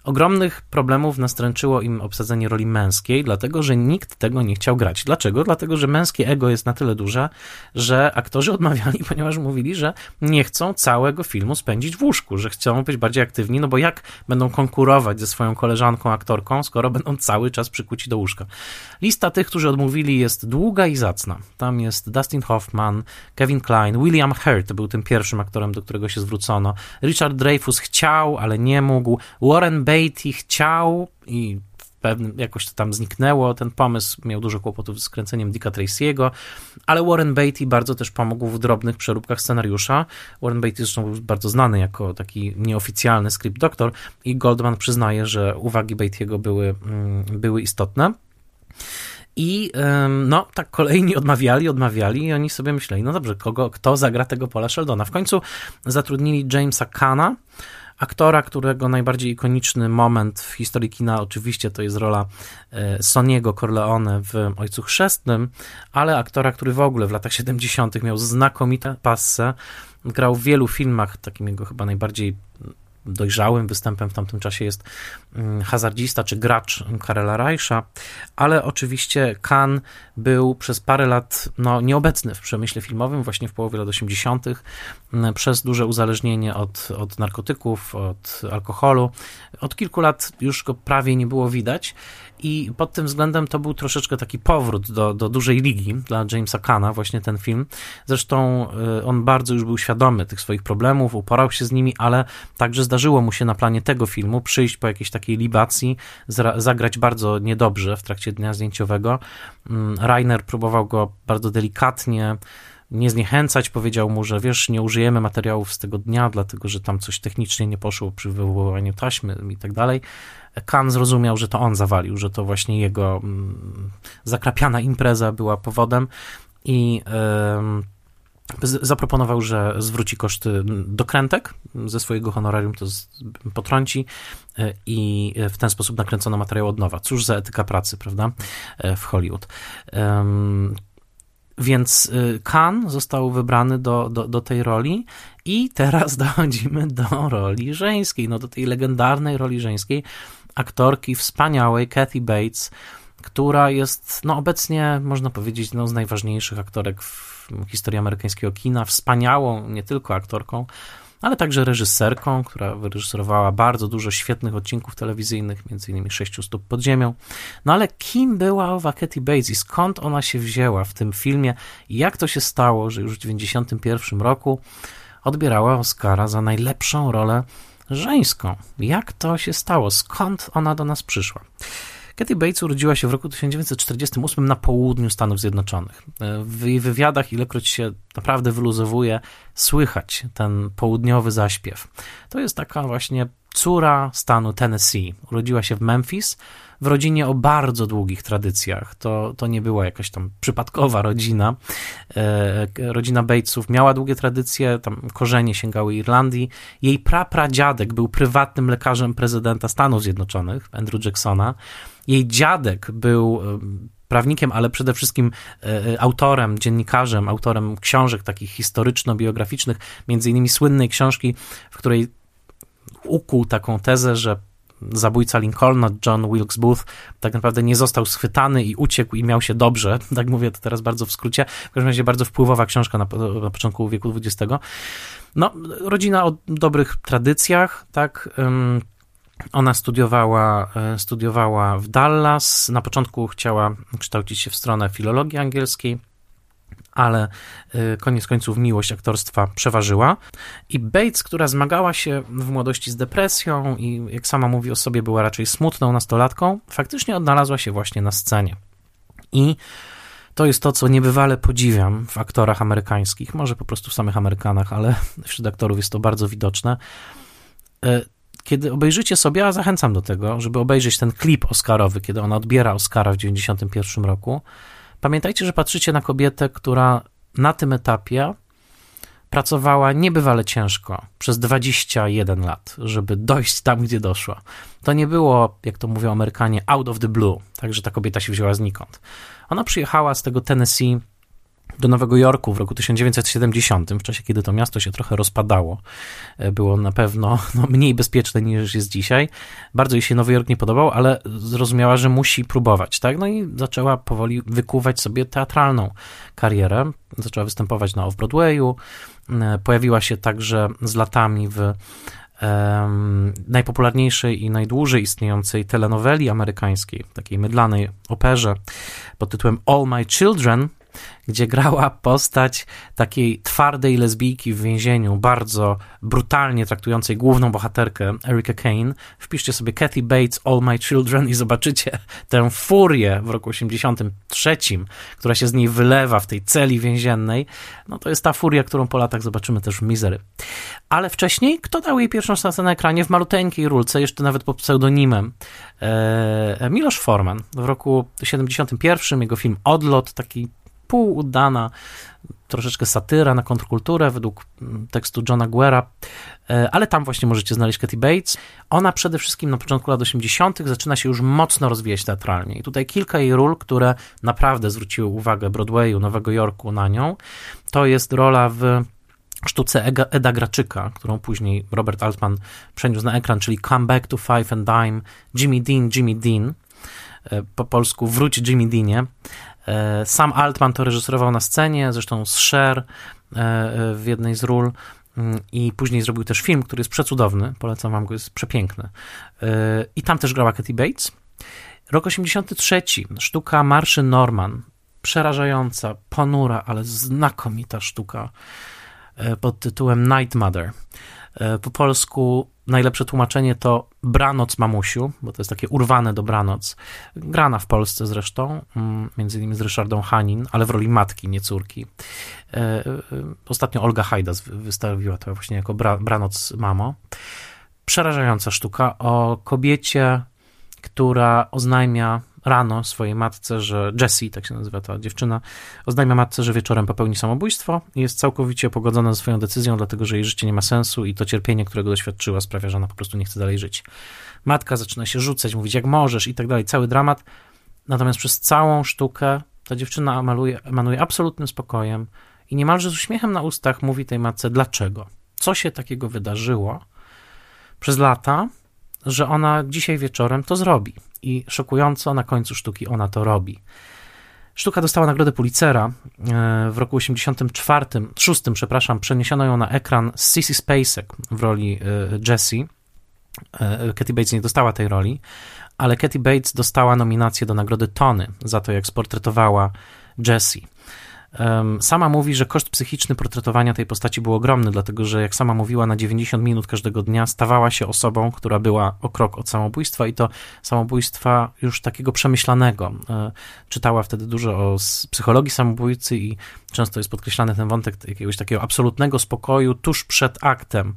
S1: Ogromnych problemów nastręczyło im obsadzenie roli męskiej, dlatego że nikt tego nie chciał grać. Dlaczego? Dlatego, że męskie ego jest na tyle duże, że aktorzy <laughs> odmawiali, ponieważ mówili, że nie chcą całego filmu spędzić w łóżku, że chcą być bardziej aktywni, no bo jak będą konkurować ze swoją koleżanką aktorką, skoro będą cały czas przykuci do łóżka. Lista tych, którzy odmówili jest długa i zacna. Tam jest Dustin Hoffman, Kevin Klein, William Hurt był tym pierwszym aktorem, do którego się zwrócono. Richard Dreyfus chciał, ale nie mógł. Warren Beatty chciał i pewnym, jakoś to tam zniknęło, ten pomysł miał dużo kłopotów z kręceniem Dicka Tracy'ego, ale Warren Beatty bardzo też pomógł w drobnych przeróbkach scenariusza. Warren Beatty zresztą był bardzo znany jako taki nieoficjalny script doktor i Goldman przyznaje, że uwagi Beatty'ego były, mm, były istotne. I no, tak kolejni odmawiali, odmawiali i oni sobie myśleli, no dobrze, kogo, kto zagra tego Paula Sheldona? W końcu zatrudnili Jamesa Kana, aktora, którego najbardziej ikoniczny moment w historii kina oczywiście to jest rola e, Soniego Corleone w Ojcu Chrzestnym, ale aktora, który w ogóle w latach 70. miał znakomite passę, grał w wielu filmach, takim jego chyba najbardziej dojrzałym występem w tamtym czasie jest mm, hazardzista czy gracz Karela Reischa, ale oczywiście Kan był przez parę lat no, nieobecny w przemyśle filmowym, właśnie w połowie lat 80., mm, przez duże uzależnienie od, od narkotyków, od alkoholu. Od kilku lat już go prawie nie było widać i pod tym względem to był troszeczkę taki powrót do, do dużej ligi dla Jamesa Kana, właśnie ten film. Zresztą y, on bardzo już był świadomy tych swoich problemów, uporał się z nimi, ale także zdarzyło mu się na planie tego filmu przyjść po jakiejś takiej libacji, zagrać bardzo niedobrze w trakcie dnia zdjęciowego. Mm, Rainer próbował go bardzo delikatnie nie zniechęcać, powiedział mu, że wiesz, nie użyjemy materiałów z tego dnia, dlatego że tam coś technicznie nie poszło przy wywoływaniu taśmy i tak dalej. Kan zrozumiał, że to on zawalił, że to właśnie jego mm, zakrapiana impreza była powodem i zaproponował, że zwróci koszty dokrętek ze swojego honorarium, to potrąci e, i w ten sposób nakręcono materiał od nowa. Cóż za etyka pracy, prawda, e, w Hollywood. Więc y, Khan został wybrany do, do, do tej roli i teraz <laughs> dochodzimy do roli żeńskiej, no do tej legendarnej roli żeńskiej aktorki wspaniałej Kathy Bates, która jest no obecnie, można powiedzieć, no z najważniejszych aktorek w historii amerykańskiego kina, wspaniałą nie tylko aktorką, ale także reżyserką, która wyreżyserowała bardzo dużo świetnych odcinków telewizyjnych, m.in. Sześciu stóp pod ziemią. No ale kim była owa Katy Bates i skąd ona się wzięła w tym filmie jak to się stało, że już w 1991 roku odbierała Oscara za najlepszą rolę żeńską. Jak to się stało? Skąd ona do nas przyszła? Kathy Bates urodziła się w roku 1948 na południu Stanów Zjednoczonych. W jej wywiadach, ilekroć się naprawdę wyluzowuje, słychać ten południowy zaśpiew. To jest taka właśnie córa stanu Tennessee. Urodziła się w Memphis, w rodzinie o bardzo długich tradycjach. To, to nie była jakaś tam przypadkowa rodzina. E, rodzina Batesów miała długie tradycje, tam korzenie sięgały Irlandii. Jej prapradziadek był prywatnym lekarzem prezydenta Stanów Zjednoczonych, Andrew Jacksona. Jej dziadek był e, prawnikiem, ale przede wszystkim e, autorem, dziennikarzem, autorem książek takich historyczno-biograficznych, między innymi słynnej książki, w której ukuł taką tezę, że zabójca Lincolna, John Wilkes Booth, tak naprawdę nie został schwytany i uciekł i miał się dobrze. <laughs> Tak mówię to teraz bardzo w skrócie. W każdym razie bardzo wpływowa książka na, na początku wieku XX. No, rodzina o dobrych tradycjach, tak. Ona studiowała, e, studiowała w Dallas. Na początku chciała kształcić się w stronę filologii angielskiej ale y, koniec końców miłość aktorstwa przeważyła. I Bates, która zmagała się w młodości z depresją i jak sama mówi o sobie, była raczej smutną nastolatką, faktycznie odnalazła się właśnie na scenie. I to jest to, co niebywale podziwiam w aktorach amerykańskich, może po prostu w samych Amerykanach, ale <laughs> wśród aktorów jest to bardzo widoczne. Y, kiedy obejrzycie sobie, a zachęcam do tego, żeby obejrzeć ten klip Oscarowy, kiedy ona odbiera Oscara w 1991 roku, Pamiętajcie, że patrzycie na kobietę, która na tym etapie pracowała niebywale ciężko przez 21 lat, żeby dojść tam, gdzie doszła. To nie było, jak to mówią Amerykanie, out of the blue, także ta kobieta się wzięła znikąd. Ona przyjechała z tego Tennessee do Nowego Jorku w roku 1970, w czasie kiedy to miasto się trochę rozpadało. E, było na pewno <laughs> no, mniej bezpieczne niż jest dzisiaj. Bardzo jej się Nowy Jork nie podobał, ale zrozumiała, że musi próbować, tak? No i zaczęła powoli wykuwać sobie teatralną karierę. Zaczęła występować na Off-Broadwayu. E, pojawiła się także z latami w um, najpopularniejszej i najdłużej istniejącej telenoweli amerykańskiej, takiej mydlanej operze pod tytułem All My Children, gdzie grała postać takiej twardej lesbijki w więzieniu, bardzo brutalnie traktującej główną bohaterkę Erika Kane. Wpiszcie sobie Kathy Bates, All My Children i zobaczycie tę furię w roku 83, która się z niej wylewa w tej celi więziennej. No to jest ta furia, którą po latach zobaczymy też w Misery. Ale wcześniej, kto dał jej pierwszą szansę na ekranie w maluteńkiej rulce, jeszcze nawet pod pseudonimem? Eee, Miloš Forman. W roku 71 jego film Odlot, taki półudana, troszeczkę satyra na kontrkulturę według mm, tekstu Johna Guerra, e, ale tam właśnie możecie znaleźć Katy Bates. Ona przede wszystkim na początku lat 80. zaczyna się już mocno rozwijać teatralnie i tutaj kilka jej ról, które naprawdę zwróciły uwagę Broadwayu, Nowego Jorku na nią, to jest rola w sztuce Eda Graczyka, którą później Robert Altman przeniósł na ekran, czyli Come Back to Five and Dime, Jimmy Dean, Jimmy Dean, e, po polsku Wróć Jimmy Deanie. E, sam Altman to reżyserował na scenie, zresztą z Cher e, e, w jednej z ról mm, i później zrobił też film, który jest przecudowny, polecam wam go, jest przepiękny. I tam też grała Katy Bates. Rok 83, sztuka Marszy Norman, przerażająca, ponura, ale znakomita sztuka pod tytułem Night Mother. Po polsku najlepsze tłumaczenie to Branoc Mamusiu, bo to jest takie urwane do Branoc. Grana w Polsce zresztą, mm, między innymi z Ryszardą Hanin, ale w roli matki, nie córki. Ostatnio Olga Hajdas wystawiła to właśnie jako Branoc Mamo. Przerażająca sztuka o kobiecie, która oznajmia rano swojej matce, że Jessie, tak się nazywa ta dziewczyna, oznajmia matce, że wieczorem popełni samobójstwo i jest całkowicie pogodzona ze swoją decyzją, dlatego że jej życie nie ma sensu i to cierpienie, którego doświadczyła, sprawia, że ona po prostu nie chce dalej żyć. Matka zaczyna się rzucać, mówić jak możesz i tak dalej, cały dramat. Natomiast przez całą sztukę ta dziewczyna emanuje, emanuje absolutnym spokojem i niemalże z uśmiechem na ustach mówi tej matce dlaczego. Co się takiego wydarzyło przez lata, że ona dzisiaj wieczorem to zrobi. I szokująco na końcu sztuki ona to robi. Sztuka dostała nagrodę Pulitzera e, w roku 84, 6, przepraszam, przeniesiono ją na ekran z Sissy Spacek w roli e, Jessie. E, Katy Bates nie dostała tej roli, ale Katy Bates dostała nominację do nagrody Tony za to, jak sportretowała Jessie. Sama mówi, że koszt psychiczny portretowania tej postaci był ogromny, dlatego że, jak sama mówiła, na 90 minut każdego dnia stawała się osobą, która była o krok od samobójstwa i to samobójstwa już takiego przemyślanego. E, czytała wtedy dużo o psychologii samobójcy i często jest podkreślany ten wątek jakiegoś takiego absolutnego spokoju tuż przed aktem.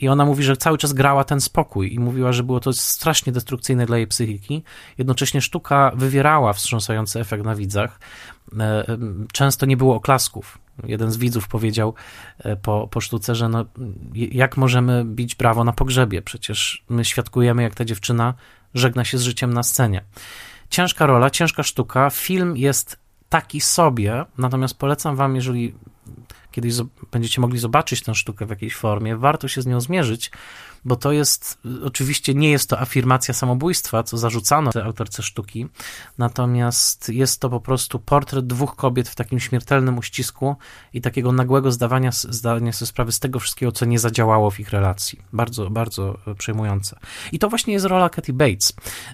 S1: I ona mówi, że cały czas grała ten spokój i mówiła, że było to strasznie destrukcyjne dla jej psychiki. Jednocześnie sztuka wywierała wstrząsający efekt na widzach. E, często nie było oklasków. Jeden z widzów powiedział e, po, po sztuce, że no, jak możemy bić brawo na pogrzebie? Przecież my świadkujemy, jak ta dziewczyna żegna się z życiem na scenie. Ciężka rola, ciężka sztuka. Film jest taki sobie, natomiast polecam wam, jeżeli kiedyś będziecie mogli zobaczyć tę sztukę w jakiejś formie, warto się z nią zmierzyć, bo to jest, oczywiście nie jest to afirmacja samobójstwa, co zarzucano tej autorce sztuki, natomiast jest to po prostu portret dwóch kobiet w takim śmiertelnym uścisku i takiego nagłego zdawania, zdania sobie sprawy z tego wszystkiego, co nie zadziałało w ich relacji. Bardzo, bardzo przejmujące. I to właśnie jest rola Katy Bates.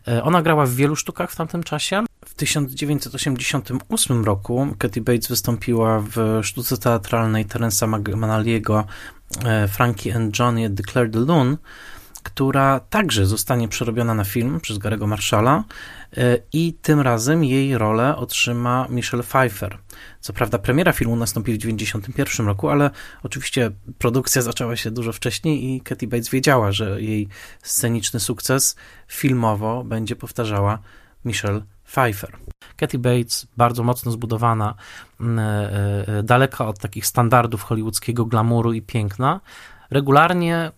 S1: E, ona grała w wielu sztukach w tamtym czasie. W 1988 roku Katy Bates wystąpiła w sztuce teatralnej Terence'a Manaliego E, Frankie and Johnny Declare the Loon, która także zostanie przerobiona na film przez Garego Marshalla e, i tym razem jej rolę otrzyma Michelle Pfeiffer. Co prawda premiera filmu nastąpi w 1991 roku, ale oczywiście produkcja zaczęła się dużo wcześniej i Katy Bates wiedziała, że jej sceniczny sukces filmowo będzie powtarzała Michelle Pfeiffer. Katy Bates, bardzo mocno zbudowana, mm, e, e, daleka od takich standardów hollywoodzkiego glamuru i piękna, regularnie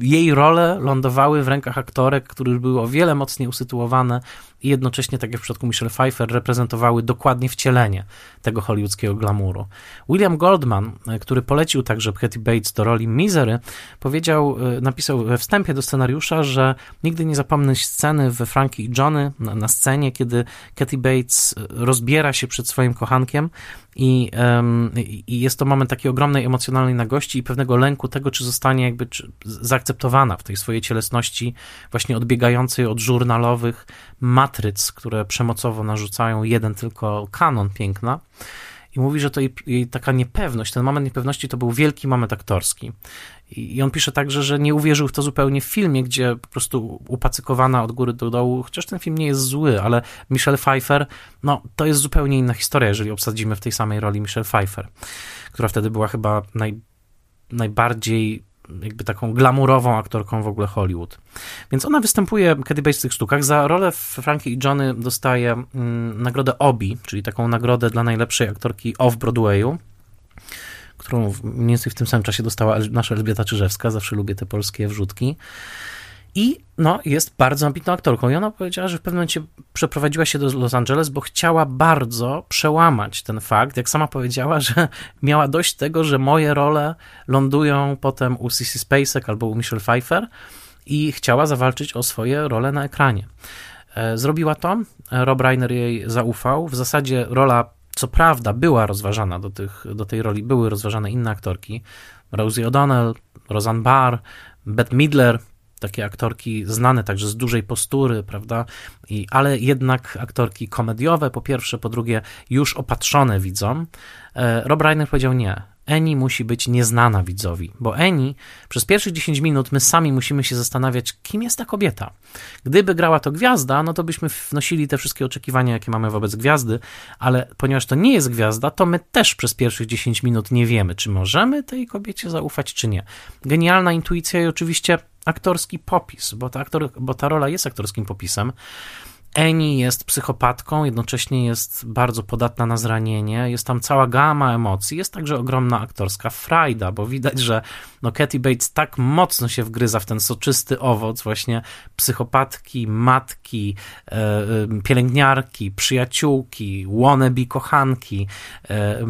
S1: jej role lądowały w rękach aktorek, które były o wiele mocniej usytuowane i jednocześnie, tak jak w przypadku Michelle Pfeiffer, reprezentowały dokładnie wcielenie tego hollywoodzkiego glamuru. William Goldman, który polecił także Katy Bates do roli Misery, powiedział, e, napisał we wstępie do scenariusza, że nigdy nie zapomnę sceny we Frankie i Johnny na, na scenie, kiedy Katy Bates e, rozbiera się przed swoim kochankiem i, um, i jest to moment takiej ogromnej emocjonalnej nagości i pewnego lęku tego, czy zostanie jakby czy zaakceptowana w tej swojej cielesności właśnie odbiegającej od żurnalowych matryc, które przemocowo narzucają jeden tylko kanon piękna. I mówi, że to jej, jej, taka niepewność, ten moment niepewności to był wielki moment aktorski. I on pisze także, że nie uwierzył w to zupełnie w filmie, gdzie po prostu upacykowana od góry do dołu, chociaż ten film nie jest zły, ale Michelle Pfeiffer, no to jest zupełnie inna historia, jeżeli obsadzimy w tej samej roli Michelle Pfeiffer, która wtedy była chyba naj, najbardziej jakby taką glamurową aktorką w ogóle Hollywood. Więc ona występuje Katy Bates w tych sztukach. Za rolę Frankie i Johnny dostaje mm, nagrodę Obi, czyli taką nagrodę dla najlepszej aktorki off-Broadwayu, którą mniej więcej w tym samym czasie dostała nasza Elżbieta Czyżewska. Zawsze lubię te polskie wrzutki. I no, jest bardzo ambitną aktorką. I ona powiedziała, że w pewnym momencie przeprowadziła się do Los Angeles, bo chciała bardzo przełamać ten fakt. Jak sama powiedziała, że <laughs> miała dość tego, że moje role lądują potem u Sissy Spacek albo u Michelle Pfeiffer i chciała zawalczyć o swoje role na ekranie. E, zrobiła to, Rob Reiner jej zaufał. W zasadzie rola, co prawda, była rozważana do, tych, do tej roli, były rozważane inne aktorki. Rosie O'Donnell, Roseanne Barr, Bette Midler, takie aktorki znane także z dużej postury, prawda? I, ale jednak aktorki komediowe, po pierwsze, po drugie, już opatrzone widzą. E, Rob Reiner powiedział nie. Eni musi być nieznana widzowi, bo Eni przez pierwszych 10 minut my sami musimy się zastanawiać, kim jest ta kobieta. Gdyby grała to gwiazda, no to byśmy wnosili te wszystkie oczekiwania, jakie mamy wobec gwiazdy, ale ponieważ to nie jest gwiazda, to my też przez pierwszych 10 minut nie wiemy, czy możemy tej kobiecie zaufać, czy nie. Genialna intuicja i oczywiście aktorski popis, bo ta, aktor, bo ta rola jest aktorskim popisem. Eni jest psychopatką, jednocześnie jest bardzo podatna na zranienie, jest tam cała gama emocji, jest także ogromna aktorska frajda, bo widać, że no Katy Bates tak mocno się wgryza w ten soczysty owoc właśnie psychopatki, matki, e, pielęgniarki, przyjaciółki, wannabe kochanki, e,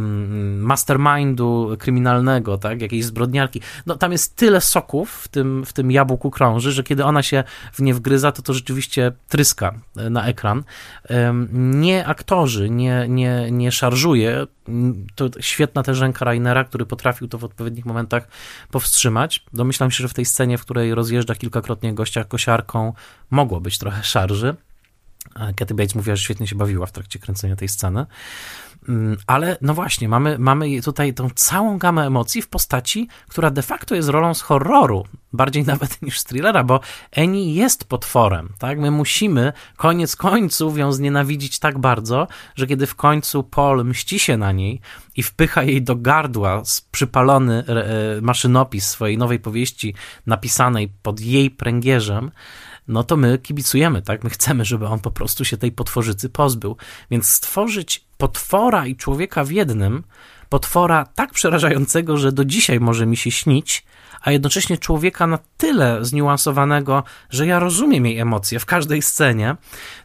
S1: mastermindu kryminalnego, tak, jakiejś zbrodniarki. No tam jest tyle soków w tym, w tym jabłku krąży, że kiedy ona się w nie wgryza, to to rzeczywiście tryska e, na ekran. Nie aktorzy, nie, nie, nie szarżuje. To świetna też ręka Rainera, który potrafił to w odpowiednich momentach powstrzymać. Domyślam się, że w tej scenie, w której rozjeżdża kilkakrotnie gościa kosiarką, mogło być trochę szarży. Katy Bates mówiła, że świetnie się bawiła w trakcie kręcenia tej sceny. Mm, ale no właśnie, mamy, mamy tutaj tą całą gamę emocji w postaci, która de facto jest rolą z horroru, bardziej <laughs> nawet niż z thrillera, bo Eni jest potworem, tak? My musimy koniec końców ją znienawidzić tak bardzo, że kiedy w końcu Paul mści się na niej i wpycha jej do gardła przypalony e, maszynopis swojej nowej powieści napisanej pod jej pręgierzem, no to my kibicujemy, tak? My chcemy, żeby on po prostu się tej potworzycy pozbył. Więc stworzyć potwora i człowieka w jednym, potwora tak przerażającego, że do dzisiaj może mi się śnić, a jednocześnie człowieka na tyle zniuansowanego, że ja rozumiem jej emocje w każdej scenie,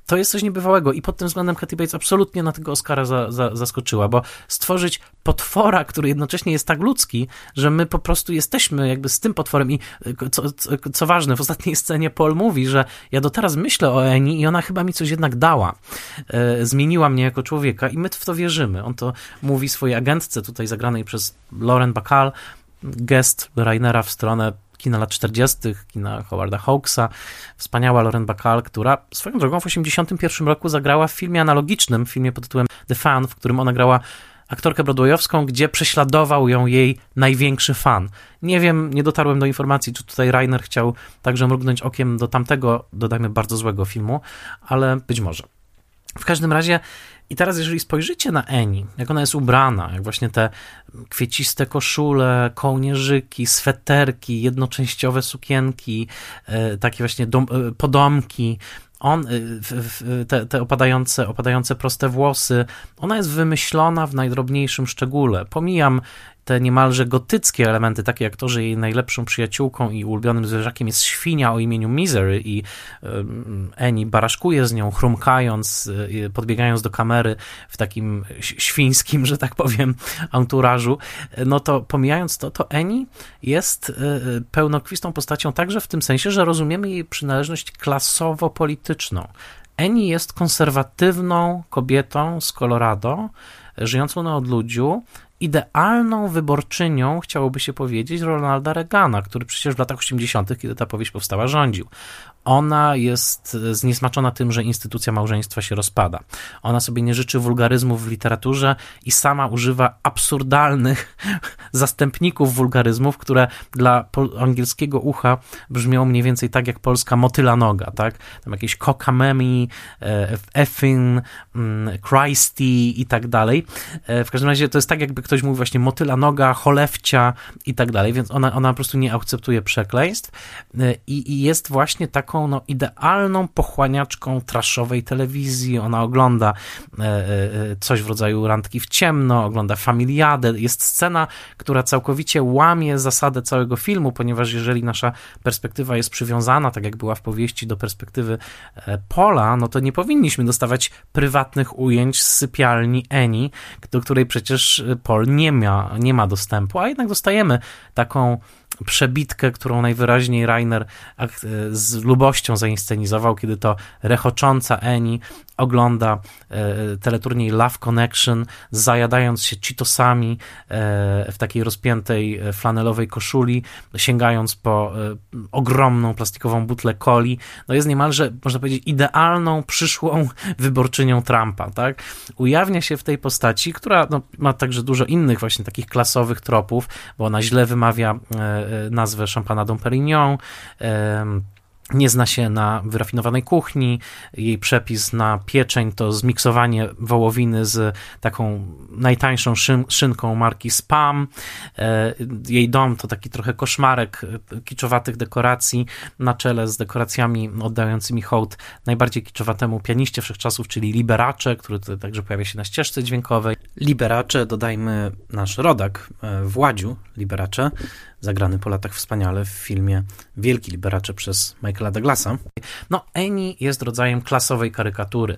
S1: to jest coś niebywałego i pod tym względem Katy Bates absolutnie na tego Oscara za, za, zaskoczyła, bo stworzyć potwora, który jednocześnie jest tak ludzki, że my po prostu jesteśmy jakby z tym potworem i co, co, co ważne, w ostatniej scenie Paul mówi, że ja do teraz myślę o Eni i ona chyba mi coś jednak dała. E, zmieniła mnie jako człowieka i my w to wierzymy. On to mówi swojej agentce tutaj zagranej przez Lauren Bacall, gest Rainera w stronę kina lat 40., kina Howarda Hawksa, wspaniała Lauren Bacall, która swoją drogą w 1981 roku zagrała w filmie analogicznym, w filmie pod tytułem The Fan, w którym ona grała aktorkę broadwayowską, gdzie prześladował ją jej największy fan. Nie wiem, nie dotarłem do informacji, czy tutaj Rainer chciał także mrugnąć okiem do tamtego, dodajmy, bardzo złego filmu, ale być może. W każdym razie i teraz, jeżeli spojrzycie na Eni, jak ona jest ubrana, jak właśnie te kwieciste koszule, kołnierzyki, sweterki, jednoczęściowe sukienki, e, takie właśnie dom, e, podomki, on, e, te, te opadające, opadające proste włosy, ona jest wymyślona w najdrobniejszym szczególe. Pomijam te niemalże gotyckie elementy, takie jak to, że jej najlepszą przyjaciółką i ulubionym zwierzakiem jest świnia o imieniu Misery i Eni baraszkuje z nią, chrumkając, y, podbiegając do kamery w takim świńskim, że tak powiem, anturażu, no to pomijając to, to Eni jest y, y, pełnokwistą postacią także w tym sensie, że rozumiemy jej przynależność klasowo-polityczną. Eni jest konserwatywną kobietą z Colorado, żyjącą na odludziu, idealną wyborczynią, chciałoby się powiedzieć, Ronalda Reagana, który przecież w latach 80., kiedy ta powieść powstała, rządził ona jest zniesmaczona tym, że instytucja małżeństwa się rozpada. Ona sobie nie życzy wulgaryzmów w literaturze i sama używa absurdalnych <laughs> zastępników wulgaryzmów, które dla angielskiego ucha brzmią mniej więcej tak jak polska motyla noga, tak? Tam jakieś kokamemi, e, effin, mm, Christy i tak dalej. E, w każdym razie to jest tak, jakby ktoś mówił właśnie motyla noga, cholewcia i tak dalej, więc ona, ona po prostu nie akceptuje przekleństw e, i, i jest właśnie taką taką no, idealną pochłaniaczką traszowej telewizji. Ona ogląda e, e, coś w rodzaju randki w ciemno, ogląda familiadę. Jest scena, która całkowicie łamie zasadę całego filmu, ponieważ jeżeli nasza perspektywa jest przywiązana, tak jak była w powieści, do perspektywy e, Pola, no to nie powinniśmy dostawać prywatnych ujęć z sypialni Eni, do której przecież Pol nie ma, nie ma dostępu, a jednak dostajemy taką przebitkę, którą najwyraźniej Rainer z lubością zainscenizował, kiedy to rechocząca Eni ogląda e, teleturniej Love Connection, zajadając się cheetosami e, w takiej rozpiętej e, flanelowej koszuli, sięgając po ogromną plastikową butlę coli. No jest niemalże, można powiedzieć, idealną przyszłą <laughs> wyborczynią Trumpa, tak? Ujawnia się w tej postaci, która no, ma także dużo innych właśnie takich klasowych tropów, bo ona źle wymawia nazwę szampana Dom Perignon, nie zna się na wyrafinowanej kuchni. Jej przepis na pieczeń to zmiksowanie wołowiny z taką najtańszą szyn szynką marki Spam. E, jej dom to taki trochę koszmarek kiczowatych dekoracji na czele z dekoracjami oddającymi hołd najbardziej kiczowatemu pianiście wszechczasów, czyli Liberace, który także pojawia się na ścieżce dźwiękowej. Liberace, dodajmy nasz rodak e, Władziu Liberace, zagrany po latach wspaniale w filmie Wielki Liberacze przez Michaela Douglasa. No, Eni jest rodzajem klasowej karykatury.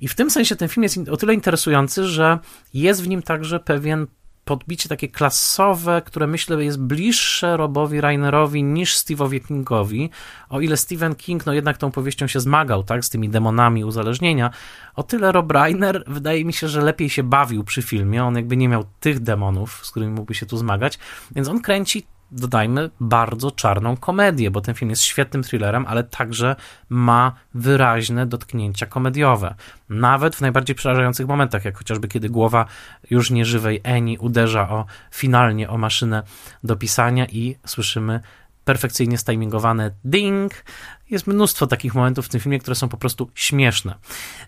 S1: I w tym sensie ten film jest o tyle interesujący, że jest w nim także pewien podbicie takie klasowe, które myślę jest bliższe Robowi Reinerowi niż Steve'owi Kingowi. O ile Stephen King no jednak tą powieścią się zmagał, tak, z tymi demonami uzależnienia, o tyle Rob Reiner wydaje mi się, że lepiej się bawił przy filmie. On jakby nie miał tych demonów, z którymi mógłby się tu zmagać, więc on kręci dodajmy, bardzo czarną komedię, bo ten film jest świetnym thrillerem, ale także ma wyraźne dotknięcia komediowe. Nawet w najbardziej przerażających momentach, jak chociażby kiedy głowa już nieżywej Eni uderza o, finalnie o maszynę do pisania i słyszymy perfekcyjnie stimingowane ding. Jest mnóstwo takich momentów w tym filmie, które są po prostu śmieszne.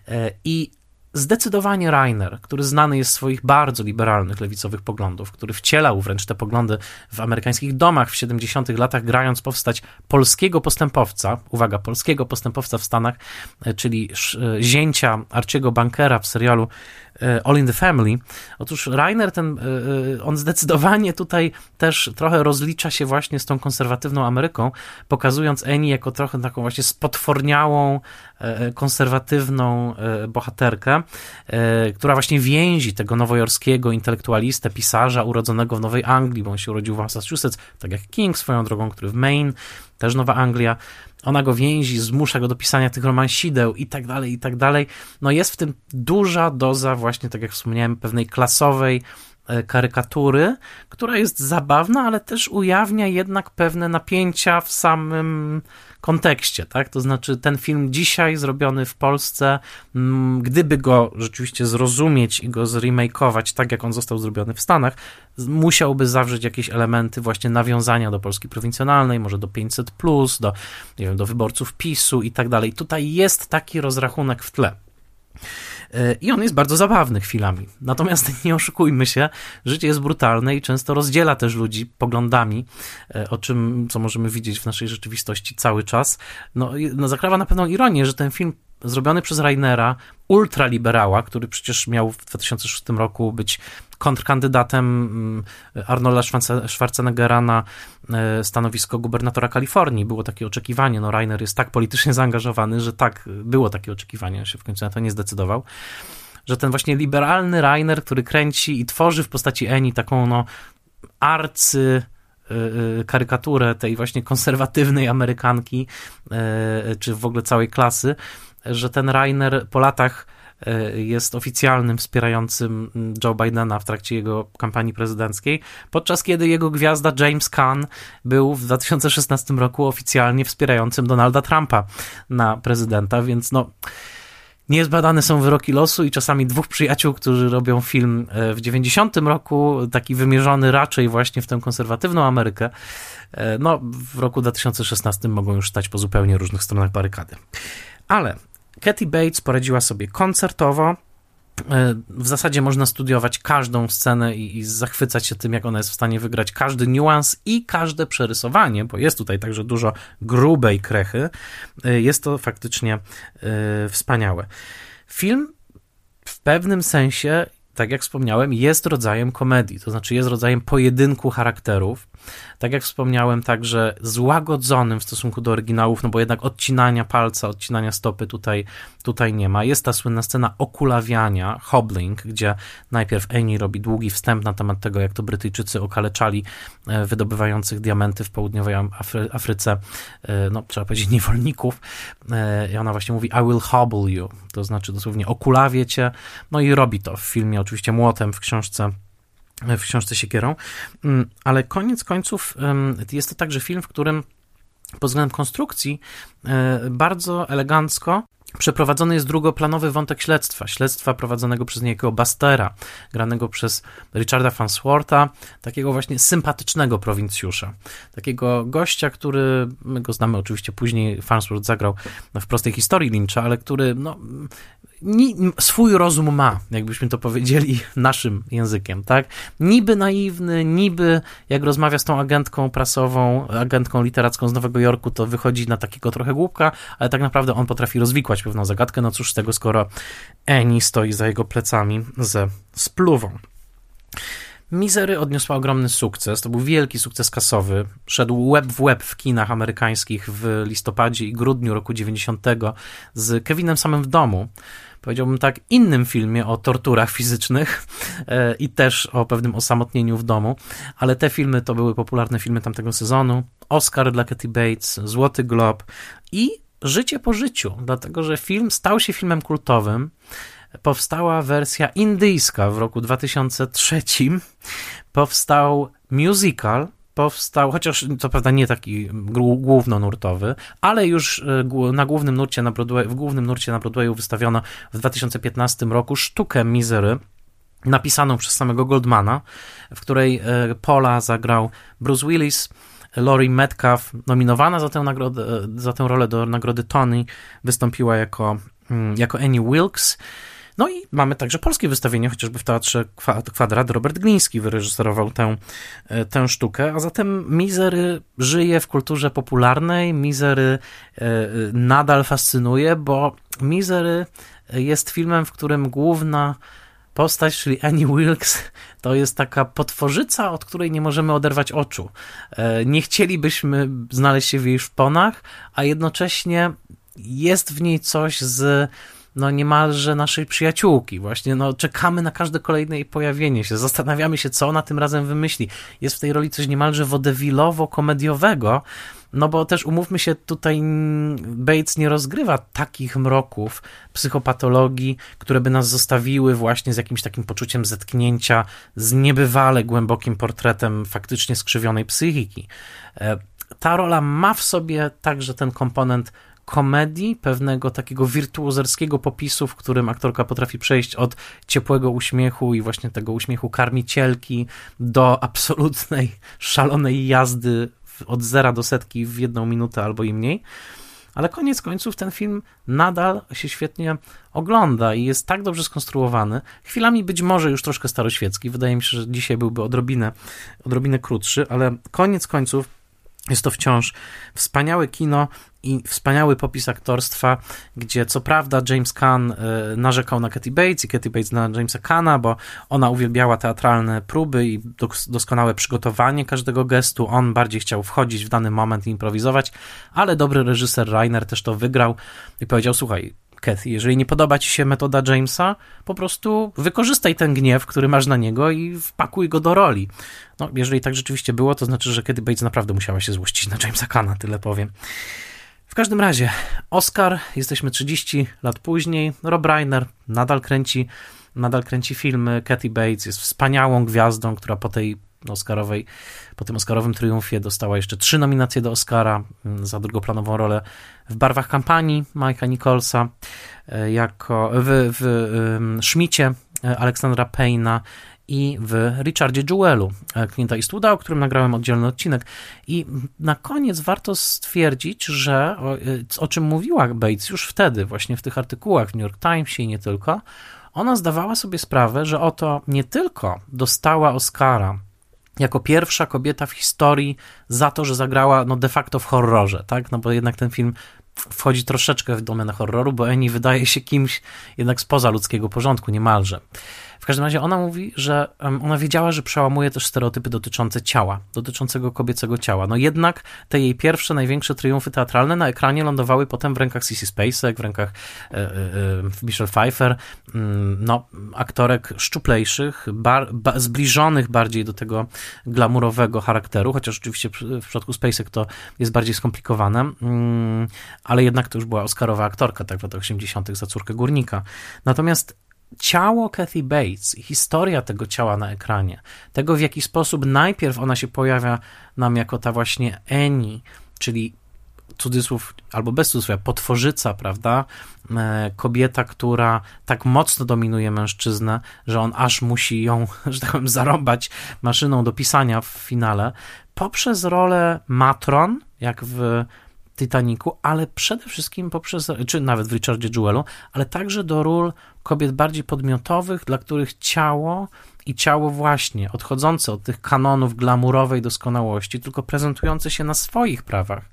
S1: E, I Zdecydowanie Rainer, który znany jest z swoich bardzo liberalnych lewicowych poglądów, który wcielał wręcz te poglądy w amerykańskich domach w 70. latach, grając powstać polskiego postępowca, uwaga, polskiego postępowca w Stanach, e, czyli e, zięcia Arciego Bankera w serialu All in the Family. Otóż Rainer, ten, e, e, on zdecydowanie tutaj też trochę rozlicza się właśnie z tą konserwatywną Ameryką, pokazując Eni jako trochę taką właśnie spotworniałą, konserwatywną bohaterkę, która właśnie więzi tego nowojorskiego intelektualistę, pisarza urodzonego w Nowej Anglii, bo on się urodził w Massachusetts, tak jak King swoją drogą, który w Maine, też Nowa Anglia, ona go więzi, zmusza go do pisania tych romansideł i tak dalej, i tak dalej. No jest w tym duża doza właśnie, tak jak wspomniałem, pewnej klasowej e, karykatury, która jest zabawna, ale też ujawnia jednak pewne napięcia w samym kontekście, tak? To znaczy ten film dzisiaj zrobiony w Polsce, mm, gdyby go rzeczywiście zrozumieć i go zremakeować tak, jak on został zrobiony w Stanach, musiałby zawrzeć jakieś elementy właśnie nawiązania do Polski prowincjonalnej, może do 500+, do, nie wiem, do wyborców PiSu i tak dalej. Tutaj jest taki rozrachunek w tle. I on jest bardzo zabawny chwilami. Natomiast <laughs> nie oszukujmy się, życie jest brutalne i często rozdziela też ludzi poglądami, e, o czym, co możemy widzieć w naszej rzeczywistości cały czas. No, no zakrawa na pewną ironię, że ten film zrobiony przez Rainera, ultraliberała, który przecież miał w 2006 roku być kontrkandydatem mm, Arnolda Schwarzeneggera na e, stanowisko gubernatora Kalifornii. Było takie oczekiwanie. No, Rainer jest tak politycznie zaangażowany, że tak, było takie oczekiwanie, on się w końcu na to nie zdecydował. Że ten właśnie liberalny Rainer, który kręci i tworzy w postaci Eni taką no, arcy e, e, karykaturę tej właśnie konserwatywnej Amerykanki, czy w ogóle całej klasy, że ten Rainer po latach e, jest oficjalnym wspierającym Joe Bidena w trakcie jego kampanii prezydenckiej, podczas kiedy jego gwiazda James Caan był w 2016 roku oficjalnie wspierającym Donalda Trumpa na prezydenta, więc no Niezbadane są wyroki losu i czasami dwóch przyjaciół, którzy robią film e, w 90 roku, taki wymierzony raczej właśnie w tę konserwatywną Amerykę, e, no w roku 2016 mogą już stać po zupełnie różnych stronach barykady. Ale Kathy Bates poradziła sobie koncertowo. E, w zasadzie można studiować każdą scenę i, i, zachwycać się tym, jak ona jest w stanie wygrać każdy niuans i każde przerysowanie, bo jest tutaj także dużo grubej krechy. E, jest to faktycznie y, wspaniałe. Film w pewnym sensie tak jak wspomniałem, jest rodzajem komedii, to znaczy jest rodzajem pojedynku charakterów. Tak jak wspomniałem, także złagodzonym w stosunku do oryginałów, no bo jednak odcinania palca, odcinania stopy tutaj, tutaj nie ma. Jest ta słynna scena okulawiania, hobbling, gdzie najpierw Eni robi długi wstęp na temat tego, jak to Brytyjczycy okaleczali e, wydobywających diamenty w południowej Afry Afryce, e, no trzeba powiedzieć niewolników. E, I ona właśnie mówi I will hobble you, to znaczy dosłownie okulawię cię, no i robi to w filmie oczywiście młotem, w książce w książce Siekierą, mm, ale koniec końców jest to także film, w którym pod względem konstrukcji e, bardzo elegancko przeprowadzony jest drugoplanowy wątek śledztwa. Śledztwa prowadzonego przez niejakiego Bastera, granego przez Richarda Fansworta, takiego właśnie sympatycznego prowincjusza. Takiego gościa, który, my go znamy oczywiście później, Fansworth zagrał w prostej historii Lyncha, ale który no, ni, swój rozum ma, jakbyśmy to powiedzieli <laughs> naszym językiem, tak? Niby naiwny, niby jak rozmawia z tą agentką prasową, agentką literacką z Nowego Jorku, to wychodzi na takiego trochę głupka, ale tak naprawdę on potrafi rozwikłać pewną zagadkę, no cóż z tego, skoro Eni stoi za jego plecami ze spluwą. Misery odniosła ogromny sukces. To był wielki sukces kasowy. Szedł web w web w kinach amerykańskich w listopadzie i grudniu roku 90 z Kevinem samym w domu powiedziałbym tak, innym filmie o torturach fizycznych e, i też o pewnym osamotnieniu w domu, ale te filmy to były popularne filmy tamtego sezonu. Oscar dla Katy Bates, Złoty Glob i Życie po życiu, dlatego że film stał się filmem kultowym. Powstała wersja indyjska w roku 2003. Powstał musical powstał, chociaż to prawda nie taki głównonurtowy, ale już e, na głównym nurcie na Broadway, w głównym nurcie na Broadwayu wystawiono w 2015 roku sztukę Misery, napisaną przez samego Goldmana, w której e, Paula zagrał Bruce Willis, Laurie Metcalf, nominowana za tę, nagrodę, e, za tę rolę do nagrody Tony, wystąpiła jako, mm, jako Annie Wilkes. No i mamy także polskie wystawienie, chociażby w Teatrze Kwadrat. Robert Gliński wyreżyserował tę, e, tę sztukę, a zatem Mizery żyje w kulturze popularnej, Mizery e, nadal fascynuje, bo Mizery jest filmem, w którym główna postać, czyli Annie Wilkes, to jest taka potworzyca, od której nie możemy oderwać oczu. E, nie chcielibyśmy znaleźć się w jej szponach, a jednocześnie jest w niej coś z no niemalże naszej przyjaciółki. Właśnie no, czekamy na każde kolejne jej pojawienie się, zastanawiamy się, co ona tym razem wymyśli. Jest w tej roli coś niemalże wodewilowo-komediowego, no bo też umówmy się, tutaj Bates nie rozgrywa takich mroków psychopatologii, które by nas zostawiły właśnie z jakimś takim poczuciem zetknięcia z niebywale głębokim portretem faktycznie skrzywionej psychiki. E, ta rola ma w sobie także ten komponent komedii, pewnego takiego wirtuozerskiego popisu, w którym aktorka potrafi przejść od ciepłego uśmiechu i właśnie tego uśmiechu karmicielki do absolutnej, szalonej jazdy od zera do setki w jedną minutę albo i mniej. Ale koniec końców ten film nadal się świetnie ogląda i jest tak dobrze skonstruowany. Chwilami być może już troszkę staroświecki. Wydaje mi się, że dzisiaj byłby odrobinę, odrobinę krótszy, ale koniec końców jest to wciąż wspaniałe kino i wspaniały popis aktorstwa, gdzie co prawda James Caan e, narzekał na Katy Bates i Katy Bates na Jamesa Cana, bo ona uwielbiała teatralne próby i doskonałe przygotowanie każdego gestu. On bardziej chciał wchodzić w dany moment i improwizować, ale dobry reżyser Rainer też to wygrał i powiedział: Słuchaj, Kathy, jeżeli nie podoba ci się metoda Jamesa, po prostu wykorzystaj ten gniew, który masz na niego i wpakuj go do roli. No, jeżeli tak rzeczywiście było, to znaczy, że Kathy Bates naprawdę musiała się złościć na Jamesa Kana, tyle powiem. W każdym razie, Oscar, jesteśmy 30 lat później, Rob Reiner nadal kręci, nadal kręci filmy, Kathy Bates jest wspaniałą gwiazdą, która po tej Oscarowej, po tym Oscarowym triumfie dostała jeszcze trzy nominacje do Oscara mm, za drugoplanową rolę w barwach kampanii Mike'a Nicholsa, e, jako w, w Szmicie e, Aleksandra Payna i w Richardzie Jewelu e, Clint'a Eastwooda, o którym nagrałem oddzielny odcinek. I na koniec warto stwierdzić, że o, o czym mówiła Bates już wtedy, właśnie w tych artykułach w New York Timesie i nie tylko, ona zdawała sobie sprawę, że oto nie tylko dostała Oscara jako pierwsza kobieta w historii za to, że zagrała no de facto w horrorze, tak? No bo jednak ten film wchodzi troszeczkę w domenę horroru, bo Eni wydaje się kimś jednak spoza ludzkiego porządku niemalże. W każdym razie ona mówi, że ona wiedziała, że przełamuje też stereotypy dotyczące ciała, dotyczącego kobiecego ciała. No jednak te jej pierwsze, największe triumfy teatralne na ekranie lądowały potem w rękach Sissy Spacek, w rękach e, e, Michelle Pfeiffer, mm, no, aktorek szczuplejszych, bar, ba, zbliżonych bardziej do tego glamurowego charakteru, chociaż oczywiście w przypadku Spacek to jest bardziej skomplikowane, mm, ale jednak to już była Oscarowa aktorka, tak w latach 80. za córkę górnika. Natomiast ciało Kathy Bates i historia tego ciała na ekranie, tego w jaki sposób najpierw ona się pojawia nam jako ta właśnie Annie, czyli cudzysłów albo bez cudzysłów, potworzyca, prawda? E, kobieta, która tak mocno dominuje mężczyznę, że on aż musi ją, <laughs> że tak powiem, zarąbać maszyną do pisania w finale, poprzez rolę matron, jak w Titanicu, ale przede wszystkim poprzez, czy nawet w Richardzie Jewelu, ale także do ról kobiet bardziej podmiotowych, dla których ciało i ciało właśnie odchodzące od tych kanonów glamurowej doskonałości, tylko prezentujące się na swoich prawach,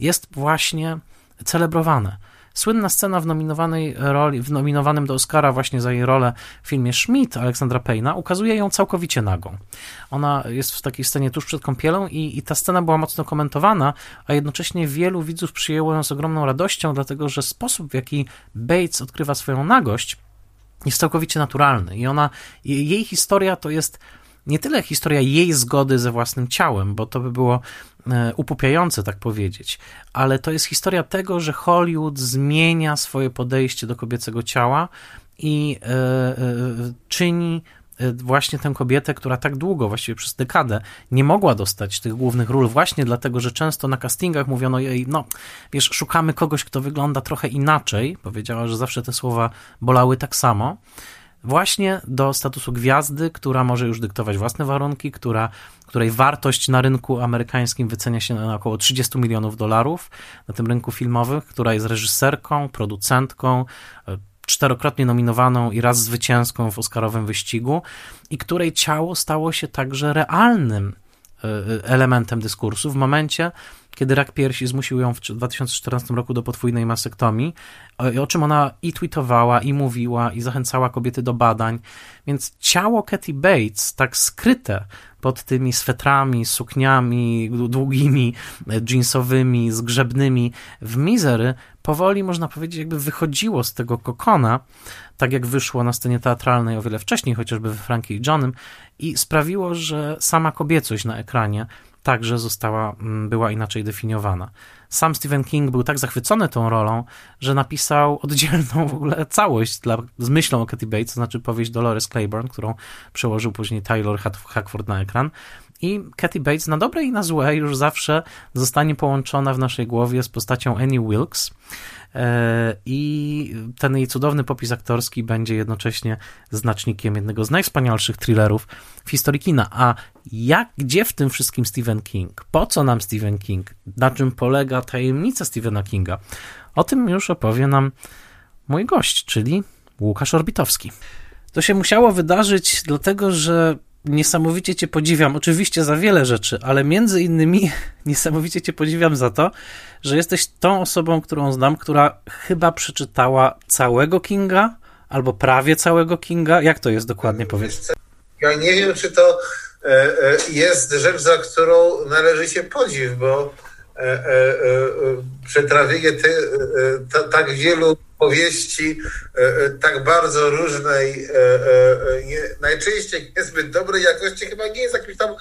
S1: jest właśnie celebrowane. Słynna scena w nominowanej roli, w nominowanym do Oscara właśnie za jej rolę w filmie Schmidt Aleksandra Payna ukazuje ją całkowicie nagą. Ona jest w takiej scenie tuż przed kąpielą i, i ta scena była mocno komentowana, a jednocześnie wielu widzów przyjęło ją z ogromną radością, dlatego że sposób, w jaki Bates odkrywa swoją nagość, jest całkowicie naturalny i ona, jej historia to jest nie tyle historia jej zgody ze własnym ciałem, bo to by było e, upupiające, tak powiedzieć, ale to jest historia tego, że Hollywood zmienia swoje podejście do kobiecego ciała i e, e, czyni właśnie tę kobietę, która tak długo, właściwie przez dekadę, nie mogła dostać tych głównych ról, właśnie dlatego, że często na castingach mówiono jej, no wiesz, szukamy kogoś, kto wygląda trochę inaczej. Powiedziała, że zawsze te słowa bolały tak samo właśnie do statusu gwiazdy, która może już dyktować własne warunki, która, której wartość na rynku amerykańskim wycenia się na około 30 milionów dolarów na tym rynku filmowym, która jest reżyserką, producentką, e, czterokrotnie nominowaną i raz zwycięską w Oscarowym wyścigu i której ciało stało się także realnym e, e, elementem dyskursu w momencie, kiedy rak piersi zmusił ją w 2014 roku do potwójnej masektomii, o, czym ona i tweetowała, i mówiła, i zachęcała kobiety do badań. Więc ciało Katy Bates, tak skryte pod tymi swetrami, sukniami długimi, jeansowymi, zgrzebnymi w mizery, powoli, można powiedzieć, jakby wychodziło z tego kokona, tak jak wyszło na scenie teatralnej o wiele wcześniej, chociażby we Frankie i Johnem, i sprawiło, że sama kobiecość na ekranie także została, mm, była inaczej definiowana. Sam Stephen King był tak zachwycony tą rolą, że napisał oddzielną w ogóle całość dla, z myślą o Katy Bates, to znaczy powieść Dolores Claiborne, którą przełożył później Taylor Hackford na ekran. I Katy Bates na dobre i na złe już zawsze zostanie połączona w naszej głowie z postacią Annie Wilkes, i ten jej cudowny popis aktorski będzie jednocześnie znacznikiem jednego z najwspanialszych thrillerów w historii kina. A jak, gdzie w tym wszystkim Stephen King? Po co nam Stephen King? Na czym polega tajemnica Stephena Kinga? O tym już opowie nam mój gość, czyli Łukasz Orbitowski. To się musiało wydarzyć, dlatego że niesamowicie Cię podziwiam, oczywiście za wiele rzeczy, ale między innymi <laughs> niesamowicie Cię podziwiam za to, że jesteś tą osobą, którą znam, która chyba przeczytała całego Kinga, albo prawie całego Kinga. Jak to jest dokładnie, powiedz?
S2: Ja nie wiem, czy to e, e, jest rzecz, za którą należy się podziw, bo e, przetrawienie tak wielu powieści tak bardzo różnej, najczęściej niezbyt dobrej jakości, chyba nie jest jakimś tam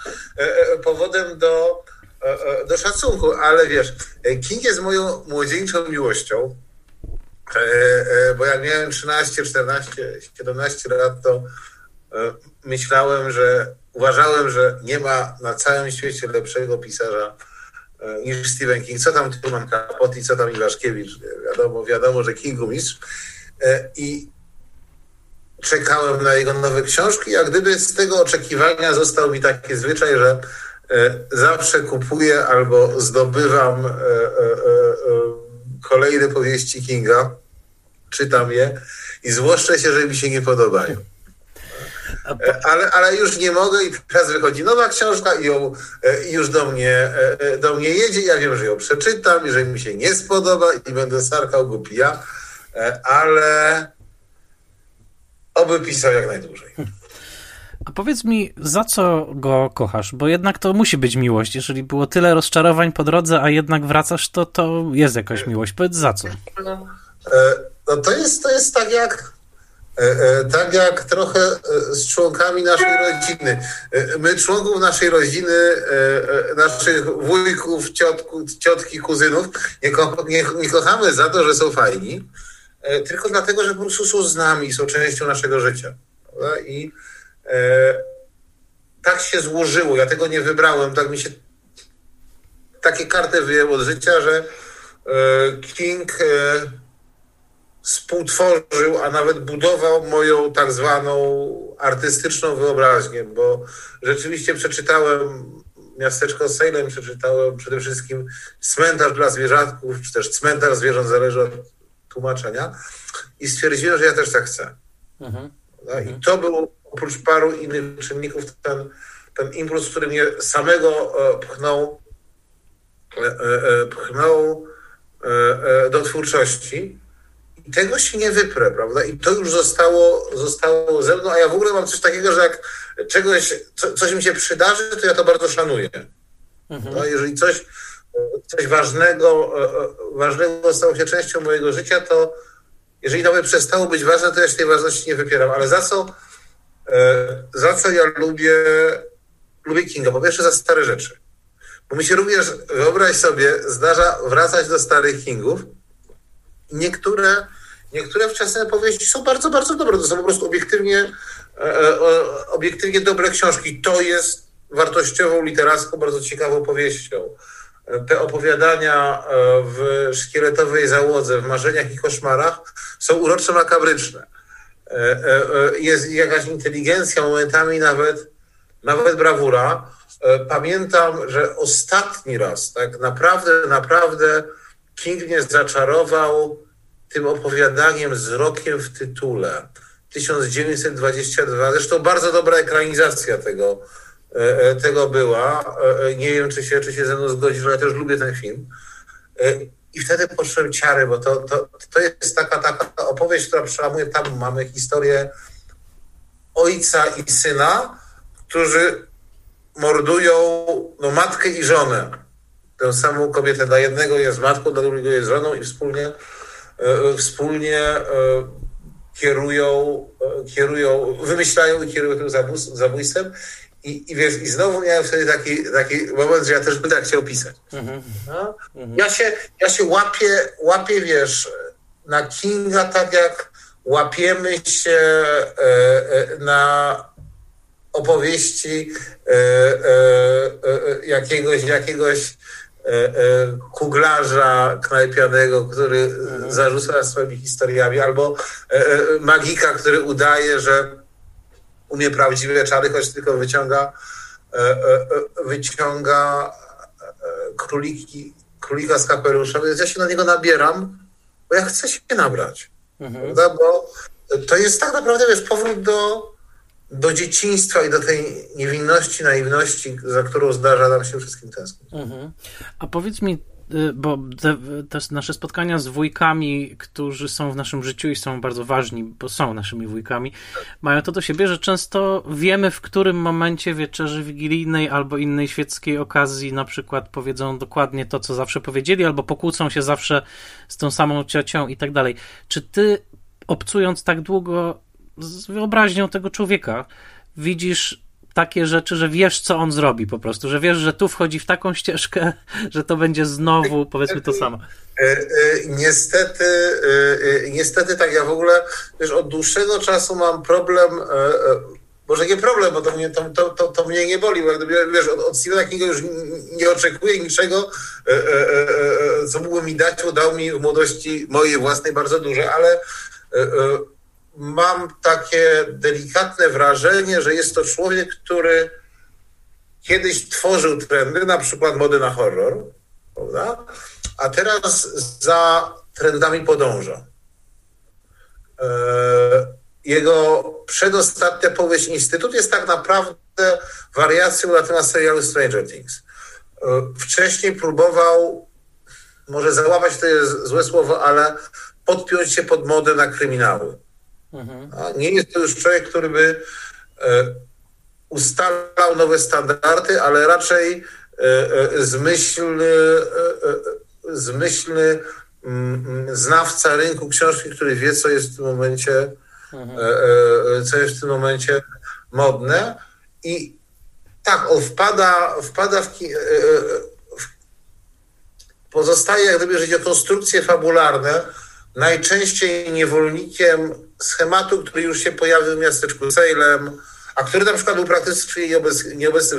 S2: powodem do E, e, do szacunku, ale wiesz, King jest moją młodzieńczą miłością, e, bo jak miałem 13, 14, 17 lat, to myślałem, że uważałem, że nie ma na całym świecie lepszego pisarza niż Stephen King. Co tam Truman Capote i co tam Iwaszkiewicz. Wiadomo, wiadomo, że Kingu mistrz. I czekałem na jego nowe książki, jak gdyby z tego oczekiwania został mi taki zwyczaj, że E, zawsze kupuję albo zdobywam e, e, kolejne powieści Kinga, czytam je i złoszczę się, że mi się nie podobają. Ale, ale już nie mogę i teraz wychodzi nowa książka i, ją, i już do mnie, do mnie jedzie. Ja wiem, że ją przeczytam i że mi się nie spodoba i będę sarkał głupi ja, ale oby pisał jak najdłużej.
S1: A powiedz mi, za co go kochasz? Bo jednak to musi być miłość. Jeżeli było tyle rozczarowań po drodze, a jednak wracasz, to to jest jakaś miłość. Powiedz za co?
S2: No, no to, jest, to jest tak jak tak jak trochę z członkami naszej rodziny. My członków naszej rodziny, naszych wujków, ciotku, ciotki, kuzynów nie, ko nie, nie kochamy za to, że są fajni, tylko dlatego, że po prostu są z nami, są częścią naszego życia. Prawda? I E, tak się złożyło, ja tego nie wybrałem, tak mi się takie karty wyjęło od życia, że e, King e, współtworzył, a nawet budował moją tak zwaną artystyczną wyobraźnię, bo rzeczywiście przeczytałem miasteczko Salem, przeczytałem przede wszystkim cmentarz dla zwierzątków, czy też cmentarz zwierząt, zależy od tłumaczenia i stwierdziłem, że ja też tak chcę. Mhm. No, I to był oprócz paru innych czynników ten, ten impuls, który mnie samego e, pchnął, e, e, pchnął do twórczości. I tego się nie wyprę, prawda? I to już zostało, zostało ze mną, a ja w ogóle mam coś takiego, że jak czegoś, co, coś mi się przydarzy, to ja to bardzo szanuję. Mhm. No, jeżeli coś, coś ważnego, ważnego stało się częścią mojego życia, to jeżeli nawet przestało być ważne, to ja się tej ważności nie wypieram. Ale za co E, za co ja lubię, lubię Kinga? Po pierwsze za stare rzeczy. Bo mi się również, wyobraź sobie, zdarza wracać do starych Kingów. Niektóre, niektóre wczesne powieści są bardzo, bardzo dobre. To są po prostu obiektywnie, e, e, obiektywnie dobre książki. To jest wartościową, literacką, bardzo ciekawą powieścią. Te opowiadania w szkieletowej załodze, w marzeniach i koszmarach są urocze makabryczne. E, e, jest jakaś inteligencja, momentami nawet, nawet brawura. E, pamiętam, że ostatni raz, tak naprawdę, naprawdę King mnie zaczarował tym opowiadaniem z rokiem w tytule. 1922. Zresztą bardzo dobra ekranizacja tego, tego była. Nie wiem, czy się, czy się ze mną zgodzisz, ale ja też lubię ten film. I wtedy poczułem ciary, bo to, to, to jest taka, taka opowieść, która przełamuje. Tam mamy historię ojca i syna, którzy mordują no, matkę i żonę. Tę samą kobietę. Dla jednego jest matką, dla drugiego jest żoną i wspólnie, e, wspólnie e, kierują, e, kierują, wymyślają i kierują tym zabójstwem. I, i wiesz, i znowu miałem wtedy taki, taki moment, że ja też bym tak chciał pisać. Mhm. No? Mhm. Ja, się, ja się łapię, łapię, wiesz, na Kinga tak jak łapiemy się e, e, na opowieści e, e, e jakiegoś, jakiegoś e, kuglarza knajpianego, który mhm. zarzuca swoimi historiami, albo magika, który udaje, że umie prawdziwe czary, choć tylko wyciąga, e, e, e, wyciąga króliki, królika z kapelusza, więc ja się na niego nabieram, bo ja chcę się nabrać. Mhm. Bo to jest tak naprawdę, wiesz, powrót do, do dzieciństwa i do tej niewinności, naiwności, za którą zdarza nam się wszystkim tęsknić. Mhm.
S1: A powiedz mi, Y, bo te, te, nasze spotkania z wujkami, którzy są w naszym życiu i są bardzo ważni, bo są naszymi wujkami, mają to do siebie, że często wiemy, w którym momencie wieczerzy wigilijnej albo innej świeckiej okazji na przykład powiedzą dokładnie to, co zawsze powiedzieli, albo pokłócą się zawsze z tą samą ciocią i tak dalej. Czy ty, obcując tak długo z wyobraźnią tego człowieka, widzisz takie rzeczy, że wiesz, co on zrobi po prostu, że wiesz, że tu wchodzi w taką ścieżkę, <laughs> że to będzie znowu, powiedzmy, to samo. E, e,
S2: niestety, e, niestety tak, ja w ogóle, wiesz, od dłuższego czasu mam problem, może nie problem, bo to mnie, to, to, to, mnie nie boli, bo wiesz, od, od Stephena Kinga już nie oczekuję niczego, co mógłby mi dać, bo dał mi w młodości mojej własnej bardzo duże, ale mam takie delikatne wrażenie, że jest to człowiek, który kiedyś tworzył trendy, na przykład mody na horror, prawda? a teraz za trendami podąża. E, jego przedostatnia powieść Instytut jest tak naprawdę wariacją na temat serialu Stranger Things. E, wcześniej próbował, może załapać to jest złe słowo, ale podpiąć się pod modę na kryminały. Mhm. Nie jest to już człowiek, który by ustalał nowe standardy, ale raczej zmyślny, zmyślny mm, mm, znawca rynku książki, który wie, co jest w tym momencie, mhm. co jest w tym momencie modne. I tak, on wpada, wpada w, w pozostaje, jak gdyby, jeżeli chodzi o konstrukcje fabularne, najczęściej niewolnikiem schematu, który już się pojawił w miasteczku Salem, a który na przykład był praktycznie nieobecny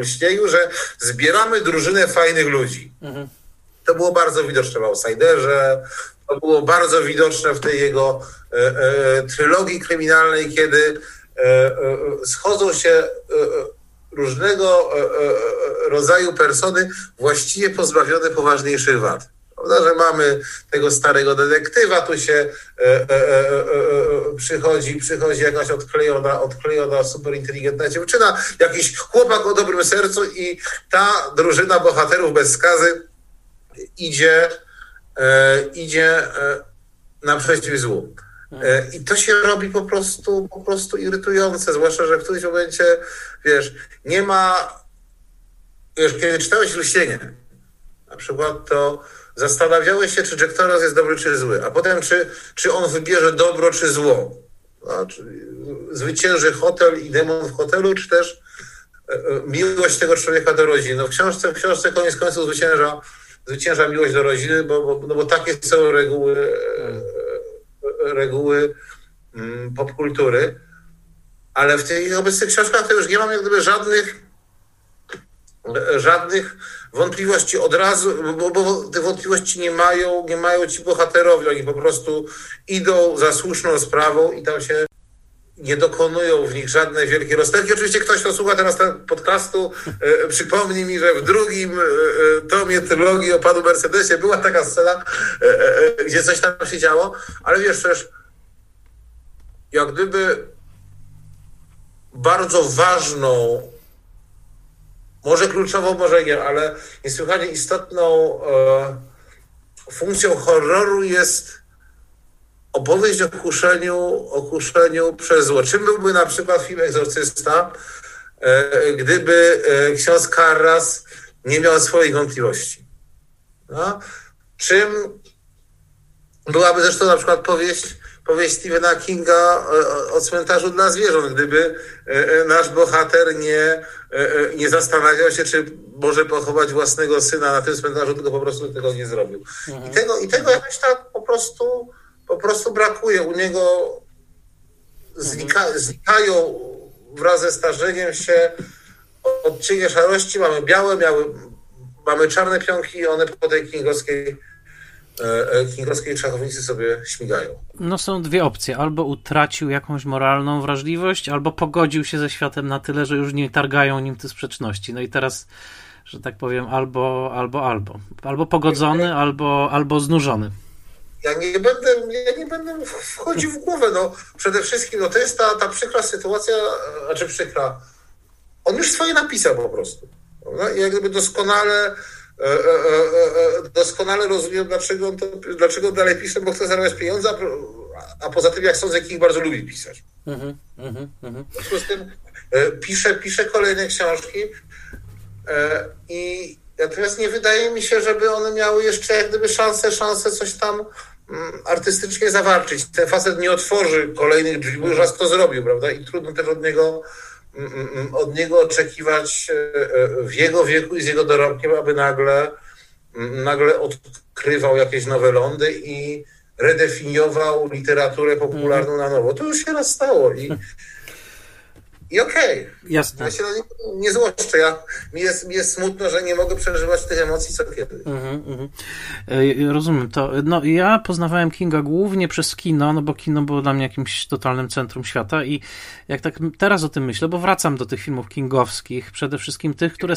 S2: w Śnieju, że zbieramy drużynę fajnych ludzi. Mhm. To było bardzo widoczne w Outsiderze, to było bardzo widoczne w tej jego e, e, trylogii kryminalnej, kiedy e, e, schodzą się e, różnego rodzaju persony właściwie pozbawione poważniejszych wad. Prawda, że mamy tego starego detektywa, tu się e, e, e, przychodzi, przychodzi jakaś odklejona, odklejona, super inteligentna dziewczyna, jakiś chłopak o dobrym sercu i ta drużyna bohaterów bez skazy idzie, idzie naprzeciw złu. I to się robi po prostu, po prostu irytujące, zwłaszcza, że w którymś momencie, wiesz, nie ma, wiesz, kiedy czytałeś Lisienie, na przykład to zastanawiałeś się, czy Jack Torrance jest dobry czy zły, a potem czy, czy on wybierze dobro czy zło. No, czy zwycięży hotel i demon w hotelu, czy też e, e, miłość tego człowieka do rodziny. No w książce, w książce koniec końców zwycięża, zwycięża miłość do rodziny, bo, bo, no bo takie są reguły, e, reguły mm, popkultury. Ale w tych obecnych książkach to już nie mam jak gdyby żadnych żadnych wątpliwości od razu, bo, bo te wątpliwości nie mają, nie mają ci bohaterowie, oni po prostu idą za słuszną sprawą i tam się nie dokonują w nich żadne wielkie rozterki. Oczywiście ktoś, kto słucha teraz tego podcastu, e, przypomni mi, że w drugim e, e tomie trylogii o panu Mercedesie była taka scena, e, e, gdzie coś tam się działo, ale wiesz, też jak gdyby bardzo ważną może kluczową, może nie, ale niesłychanie istotną e, funkcją horroru jest opowieść o kuszeniu, o kuszeniu przez zło. Czym byłby na przykład film Egzorcysta, e, gdyby e, ksiądz Karras nie miał swoich wątpliwości? No? Czym byłaby zresztą na przykład powieść powieść Stephena Kinga o cmentarzu dla zwierząt, gdyby e, e, nasz bohater nie, e, nie zastanawiał się, czy może pochować własnego syna na tym cmentarzu, tylko po prostu tego nie zrobił. Mhm. I, tego, I tego jakoś tak po prostu, po prostu brakuje. U niego znika, mhm. znikają wraz ze starzeniem się odcienie szarości. Mamy białe, miały, mamy czarne pionki i one po tej kingowskiej E, e, kingowskiej szachownicy sobie śmigają.
S1: No są dwie opcje. Albo utracił jakąś moralną wrażliwość, albo pogodził się ze światem na tyle, że już nie targają nim te sprzeczności. No i teraz, że tak powiem, albo, albo, albo. Albo pogodzony, albo, albo znużony.
S2: Ja nie będę, ja nie będę wchodził w głowę. No, przede wszystkim no, to jest ta, ta przykra sytuacja, znaczy przykra. On już swoje napisał po prostu. No, I jak gdyby doskonale E, e, e, doskonale rozumiem, dlaczego, to, dlaczego dalej pisze, bo chce zarabiać pieniądze, a, a poza tym, jak sądzę, King bardzo lubi pisać. Mhm, mhm, mhm. W związku z tym pisze, pisze kolejne książki i natomiast nie wydaje mi się, żeby one miały jeszcze jak gdyby szansę, szansę coś tam mm, artystycznie zawarczyć. Ten facet nie otworzy kolejnych drzwi, bo już raz to zrobił, prawda? I trudno też od niego od niego oczekiwać e, e, w jego wieku i z jego dorobkiem, aby nagle, nagle odkrywał jakieś nowe lądy i redefiniował literaturę popularną na nowo. To już się raz stało i i okej. Okay.
S1: Jasne.
S2: Ja się nie, nie złoszczę. Ja, mi, jest, mi jest smutno, że nie mogę przeżywać tych emocji co kiedy. Mm
S1: -hmm. Rozumiem to. No, ja poznawałem Kinga głównie przez kino, no bo kino było dla mnie jakimś totalnym centrum świata i jak tak teraz o tym myślę, bo wracam do tych filmów kingowskich, przede wszystkim tych, które,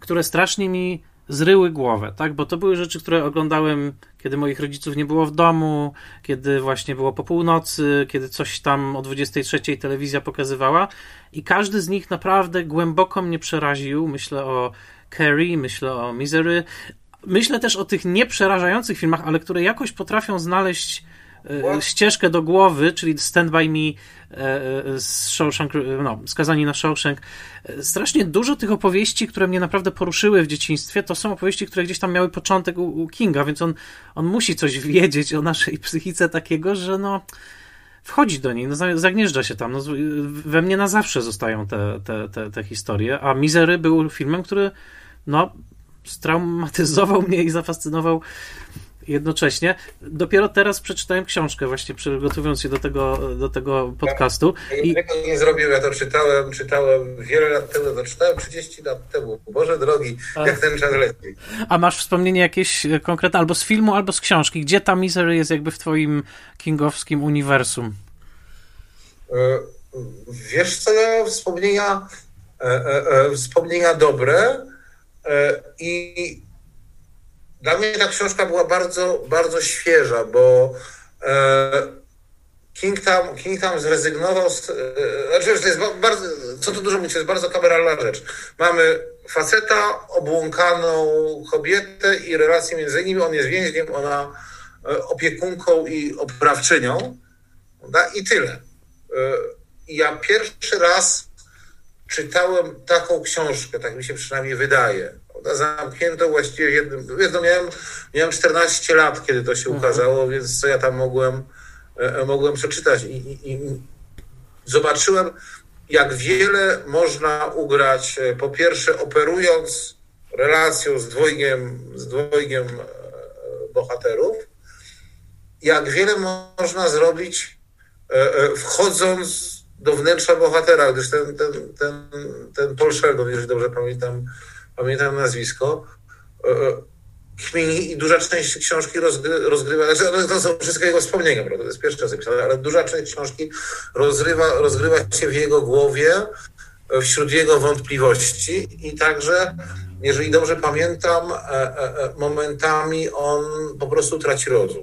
S1: które strasznie mi zryły głowę, tak? Bo to były rzeczy, które oglądałem, kiedy moich rodziców nie było w domu, kiedy właśnie było po północy, kiedy coś tam o 23 telewizja pokazywała i każdy z nich naprawdę głęboko mnie przeraził. Myślę o Carrie, myślę o Misery, myślę też o tych nieprzerażających filmach, ale które jakoś potrafią znaleźć ścieżkę do głowy, czyli Stand By Me z Shawshank, no, Skazani na Shawshank. Strasznie dużo tych opowieści, które mnie naprawdę poruszyły w dzieciństwie, to są opowieści, które gdzieś tam miały początek u, u Kinga, więc on, on musi coś wiedzieć o naszej psychice takiego, że no wchodzi do niej, no, zagnieżdża się tam. No, we mnie na zawsze zostają te, te, te, te historie, a Mizery był filmem, który no, straumatyzował <laughs> mnie i zafascynował jednocześnie. Dopiero teraz przeczytałem książkę, właśnie przygotowując się do tego, do tego podcastu.
S2: Ja, ja tego nie zrobił, ja to czytałem, czytałem wiele lat temu, to czytałem 30 lat temu. Boże drogi, a, jak ten czas leci.
S1: A masz wspomnienie jakieś konkretne, albo z filmu, albo z książki? Gdzie ta Misery jest jakby w twoim kingowskim uniwersum?
S2: E, wiesz co, ja wspomnienia, e, e, wspomnienia dobre i dla mnie ta książka była bardzo, bardzo świeża, bo e, King tam, King tam zrezygnował z. E, znaczy, to jest bardzo, co tu dużo mówić, to jest bardzo kameralna rzecz. Mamy faceta, obłąkaną kobietę i relacje między nimi. On jest więźniem, ona e, opiekunką i oprawczynią. I tyle. Ja pierwszy raz czytałem taką książkę, tak mi się przynajmniej wydaje zamknięto właściwie w jednym. No miałem, miałem 14 lat, kiedy to się mhm. ukazało, więc co ja tam mogłem, e, e, mogłem przeczytać. I, i, I, zobaczyłem, jak wiele można ugrać, e, po pierwsze, operując relacją z dwojgiem, z dwojgiem bohaterów, jak wiele można zrobić, wchodząc do wnętrza bohatera, gdyż ten, ten, ten, ten Paul Sheldon, jeżeli dobrze pamiętam, pamiętam nazwisko, e, e, kmini i duża część książki rozgry, rozgrywa, znaczy to są wszystko jego wspomnienia, prawda, to jest pierwszy raz zapisane, ale duża część książki rozrywa, rozgrywa się w jego głowie, e, wśród jego wątpliwości i także, jeżeli dobrze pamiętam, momentami on po prostu traci rozum.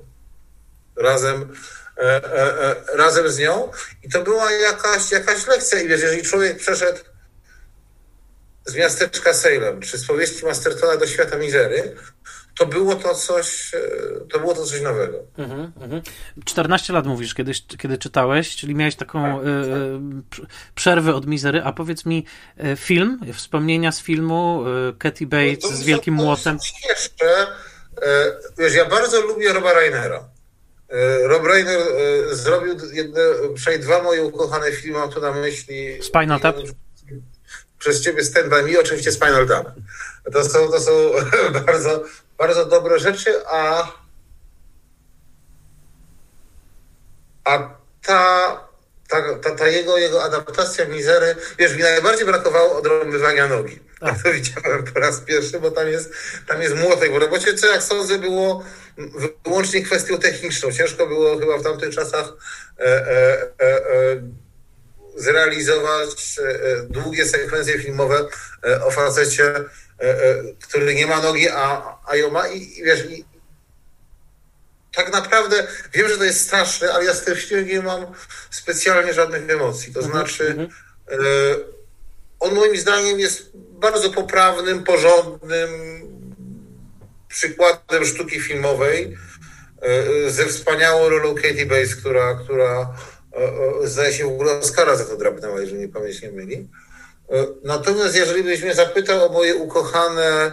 S2: Razem, razem z nią. I to była jakaś, jakaś lekcja. I wiesz, jeżeli człowiek przeszedł z miasteczka Salem, czy z powieści Mastertona do świata mizery, to było to coś, e, to było to coś nowego. Mhm,
S1: mhm. 14 lat mówisz, kiedy, kiedy czytałeś, czyli miałeś taką tak, tak. przerwę od mizery, a powiedz mi film, wspomnienia z filmu Katy Bates no z Wielkim Młotem.
S2: Jeszcze, wiesz, ja bardzo lubię Roba Rainera. Rob Reiner zrobił jedne, przynajmniej dwa moje ukochane filmy, mam tu na myśli
S1: Spinal Tap
S2: przez ciebie Stand By Me, oczywiście Spinal Tap. To są, to są <laughs> bardzo, bardzo dobre rzeczy, a, a ta, ta, ta, ta, jego, jego adaptacja Mizery, wiesz, mi najbardziej brakowało odrąbywania nogi. Tak <laughs> to widziałem po raz pierwszy, bo tam jest, tam jest młotek w robocie, co jak sądzę było wyłącznie kwestią techniczną. Ciężko było chyba w tamtych czasach e, e, e, e zrealizować e, e, długie sekwencje filmowe e, o facecie, który nie ma nogi, a, a ją ma i, i wiesz, i tak naprawdę wiem, że to jest straszne, ale ja z tym filmem nie mam specjalnie żadnych emocji. To mhm, znaczy, mhm. on moim zdaniem jest bardzo poprawnym, porządnym przykładem sztuki filmowej ze wspaniałą rolą Katie Bates, która, która zdaje się Oscara za to drapnęła, jeżeli nie pamięć nie myli. E, natomiast jeżeli byś mnie zapytał o moje ukochane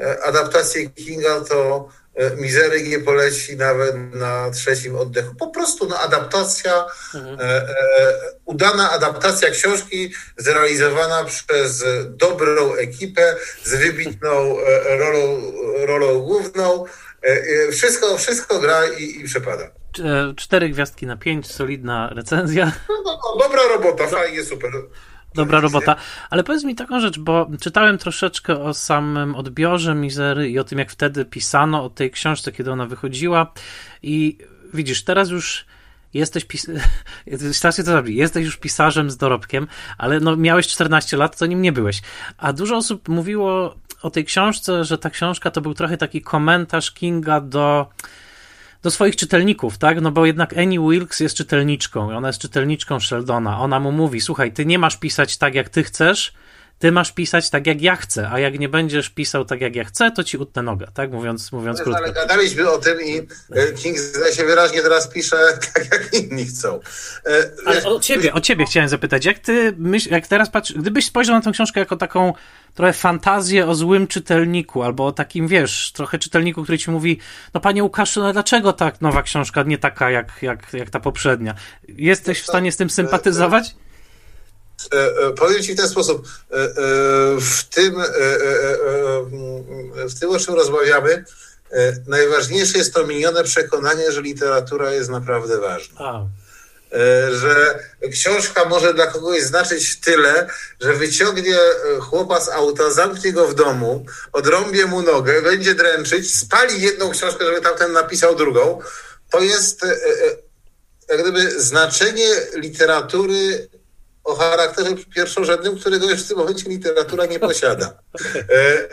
S2: e, adaptacje Kinga, to e, Mizery nie poleci nawet na trzecim oddechu. Po prostu no, adaptacja, mhm. e, udana adaptacja książki zrealizowana przez dobrą ekipę z wybitną rolą, rolą główną. E, wszystko, wszystko gra i, i przepada.
S1: E, cztery gwiazdki na pięć, solidna recenzja.
S2: No, no, no, dobra robota, fajnie, super.
S1: Dobra robota. Ale powiedz mi taką rzecz, bo czytałem troszeczkę o samym odbiorze Mizery i o tym, jak wtedy pisano o tej książce, kiedy ona wychodziła. I widzisz, teraz już jesteś pis... <laughs> strasznie to robi. Jesteś już pisarzem z dorobkiem, ale no miałeś 14 lat, to nim nie byłeś. A dużo osób mówiło o tej książce, że ta książka to był trochę taki komentarz Kinga do do swoich czytelników, tak? No bo jednak Annie Wilkes jest czytelniczką, ona jest czytelniczką Sheldona. Ona mu mówi: Słuchaj, ty nie masz pisać tak, jak ty chcesz, ty masz pisać tak, jak ja chcę, a jak nie będziesz pisał tak, jak ja chcę, to ci utnę nogę, tak? Mówiąc, mówiąc krótko.
S2: Ale gadaliśmy o tym i e, King zdaje się wyraźnie teraz pisze <laughs> tak, jak inni chcą.
S1: E, ale o ciebie, o ciebie chciałem zapytać. Jak ty myśl, jak teraz patrzysz, gdybyś spojrzał na tę książkę jako taką trochę fantazję o złym czytelniku, albo o takim, wiesz, trochę czytelniku, który ci mówi, no panie Łukaszu, no dlaczego tak nowa książka nie taka jak, jak, jak ta poprzednia? Jesteś w stanie z tym sympatyzować?
S2: E, e, powiem Ci w ten sposób. E, w tym, w tym, o czym rozmawiamy, najważniejsze jest to minione przekonanie, że literatura jest naprawdę ważna. A. Że książka może dla kogoś znaczyć tyle, że wyciągnie chłopa z auta, zamknie go w domu, odrąbie mu nogę, będzie dręczyć, spali jedną książkę, żeby tamten napisał drugą. To jest jak gdyby znaczenie literatury o charakterze pierwszorzędnym, którego już w tym momencie literatura nie posiada. E,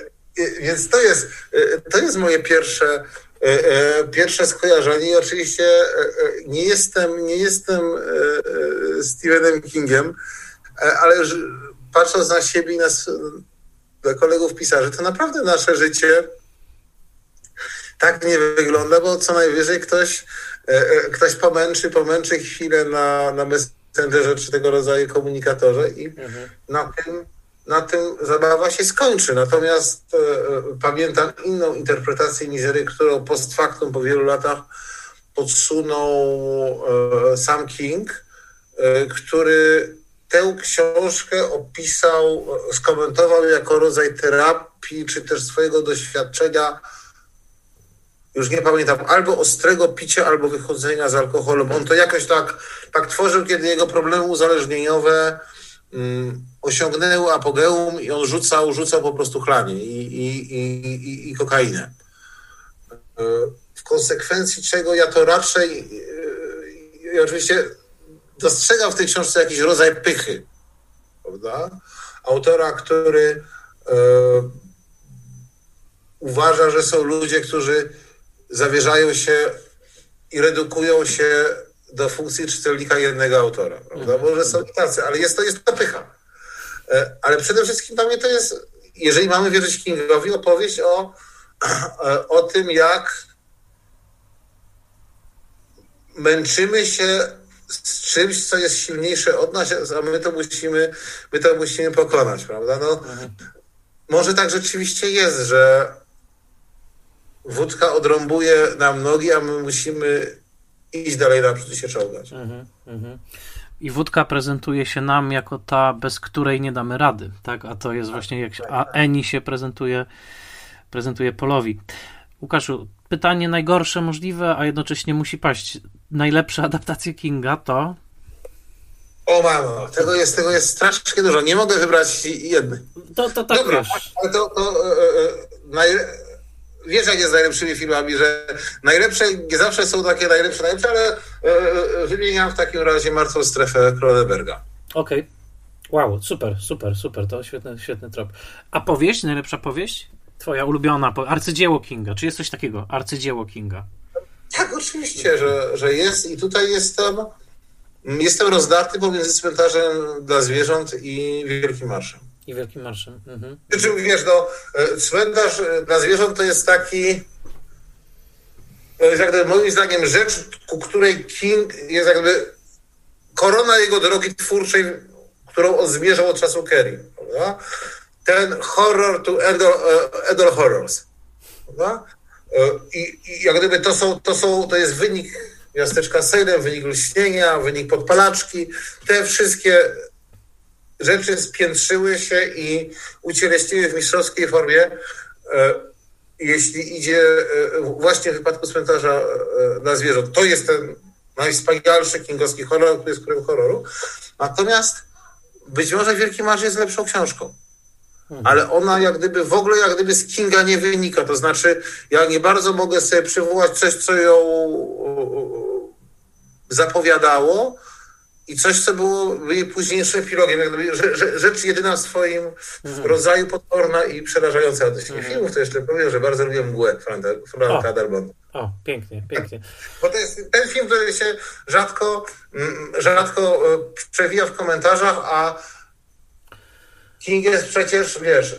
S2: więc to jest, e, to jest moje pierwsze, e, pierwsze skojarzenie i oczywiście nie jestem, nie jestem Stephenem Kingiem, ale patrząc na siebie i na, na kolegów pisarzy, to naprawdę nasze życie tak nie wygląda, bo co najwyżej ktoś, ktoś pomęczy, pomęczy chwilę na, na czy tego rodzaju komunikatorze i mhm. na, tym, na tym zabawa się skończy. Natomiast e, pamiętam inną interpretację Mizery, którą post factum po wielu latach podsunął e, sam King, e, który tę książkę opisał, skomentował jako rodzaj terapii, czy też swojego doświadczenia już nie pamiętam, albo ostrego picia, albo wychodzenia z alkoholem. On to jakoś tak, tak tworzył, kiedy jego problemy uzależnieniowe um, osiągnęły apogeum i on rzucał, rzucał po prostu chlanie i, i, i, i, i kokainę. E, w konsekwencji czego ja to raczej ja e, oczywiście dostrzegam w tej książce jakiś rodzaj pychy, prawda? Autora, który e, uważa, że są ludzie, którzy zawierzają się i redukują się do funkcji czytelnika jednego autora, prawda? Mhm. Może są tacy, ale jest to, jest to pycha. E, ale przede wszystkim dla mnie to jest, jeżeli mamy wierzyć Kingowi, opowieść o, o tym, jak męczymy się z czymś, co jest silniejsze od nas, a my to musimy, my to musimy pokonać, prawda? No, mhm. Może tak rzeczywiście jest, że wódka odrąbuje nam nogi, a my musimy iść dalej naprzód i się czołgać. Mhm, mhm.
S1: I wódka prezentuje się nam jako ta, bez której nie damy rady, tak? A to jest właśnie jak się, a Eni się prezentuje, prezentuje Polowi. Łukaszu, pytanie najgorsze możliwe, a jednocześnie musi paść. Najlepsze adaptacje Kinga to?
S2: O mamo, tego jest, tego jest strasznie dużo. Nie mogę wybrać jednej.
S1: To, to tak Dobra,
S2: ale to, to e, e, naj, wiesz, jak jest z najlepszymi filmami, że najlepsze nie zawsze są takie najlepsze, najlepsze, ale e, e, wymieniam w takim razie martwą strefę Cronenberga.
S1: Okej. Okay. Wow, super, super, super, to świetny, świetny trop. A powieść, najlepsza powieść? Twoja ulubiona, arcydzieło Kinga. Czy jest coś takiego? Arcydzieło Kinga.
S2: Tak, oczywiście, że, że jest i tutaj jestem, jestem rozdarty pomiędzy cmentarzem dla zwierząt i Wielkim Marszem.
S1: I Wielkim Marszem. Mhm.
S2: Znaczy, wiesz, no, e, cmentarz dla zwierząt to jest taki jest jakby moim zdaniem rzecz, ku której King jest jakby korona jego drogi twórczej, którą on zmierzał od czasu Kerry. Ten horror to all horrors. Prawda? E, I, I jak gdyby to są, to są, to jest wynik miasteczka Salem, wynik lśnienia, wynik podpalaczki. Te wszystkie rzeczy spiętrzyły się i ucieleśniły w mistrzowskiej formie. E, jeśli idzie e, właśnie w wypadku cmentarza na e, zwierząt, to jest ten najwspanialszy kingowski horror, który jest królem horroru. Natomiast być może Wielki Marsz jest lepszą książką. Mhm. Ale ona jak gdyby w ogóle jak gdyby z Kinga nie wynika. To znaczy, ja nie bardzo mogę sobie przywołać coś, co ją zapowiadało, i coś, co było późniejszym epilogiem, jakby, rzecz jedyna w swoim mhm. rodzaju potworna i przerażająca. Tych mhm. filmów to jeszcze powiem, że bardzo lubię mgłę Franka Darmonta.
S1: O, pięknie, pięknie.
S2: Bo to jest ten film, który się rzadko, rzadko e, przewija w komentarzach, a King jest przecież, wiesz,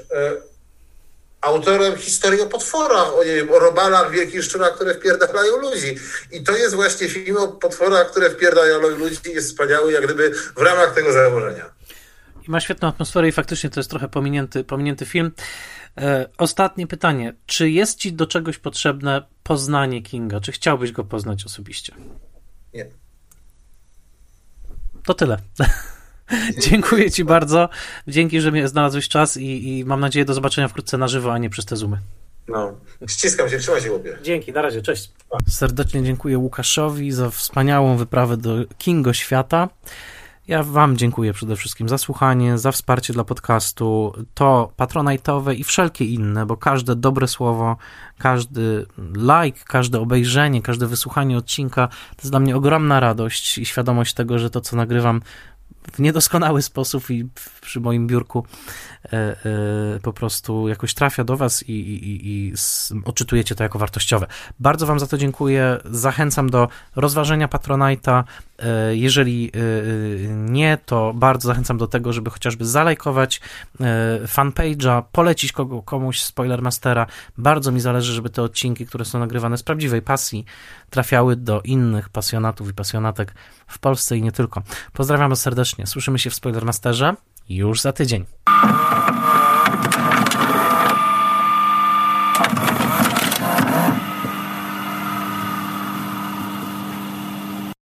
S2: autorem historii o potworach, o, nie wiem, o robalach, wielkich szczurach, które wpierdają ludzi. I to jest właśnie film o potworach, które wpierdają ludzi. Jest wspaniały, jak gdyby w ramach tego założenia.
S1: I ma świetną atmosferę i faktycznie to jest trochę pominięty, pominięty film. E, ostatnie pytanie. Czy jest ci do czegoś potrzebne poznanie Kinga? Czy chciałbyś go poznać osobiście?
S2: Nie.
S1: To tyle. <laughs> <laughs> Dziękuję Ci bardzo. Dzięki, że mnie znalazłeś czas i, i, mam nadzieję do zobaczenia wkrótce na żywo, a nie przez te zoomy.
S2: No, ściskam się, trzymaj się łopie.
S1: Dzięki, na razie, cześć. Serdecznie dziękuję Łukaszowi za wspaniałą wyprawę do Kingo Świata. Ja Wam dziękuję przede wszystkim za słuchanie, za wsparcie dla podcastu. To patronajtowe i wszelkie inne, bo każde dobre słowo, każdy like, każde obejrzenie, każde wysłuchanie odcinka to jest dla mnie ogromna radość i świadomość tego, że to, co nagrywam, w niedoskonały sposób i przy moim biurku po prostu jakoś trafia do Was i, i, i odczytujecie to jako wartościowe. Bardzo Wam za to dziękuję. Zachęcam do rozważenia Patronite'a. E, jeżeli nie, to bardzo zachęcam do tego, żeby chociażby zalajkować fanpage'a, polecić kogo, komuś Spoilermastera. Bardzo mi zależy, żeby te odcinki, które są nagrywane z prawdziwej pasji, trafiały do innych pasjonatów i pasjonatek w Polsce i nie tylko. Pozdrawiam serdecznie. Słyszymy się w Spoilermasterze już za tydzień.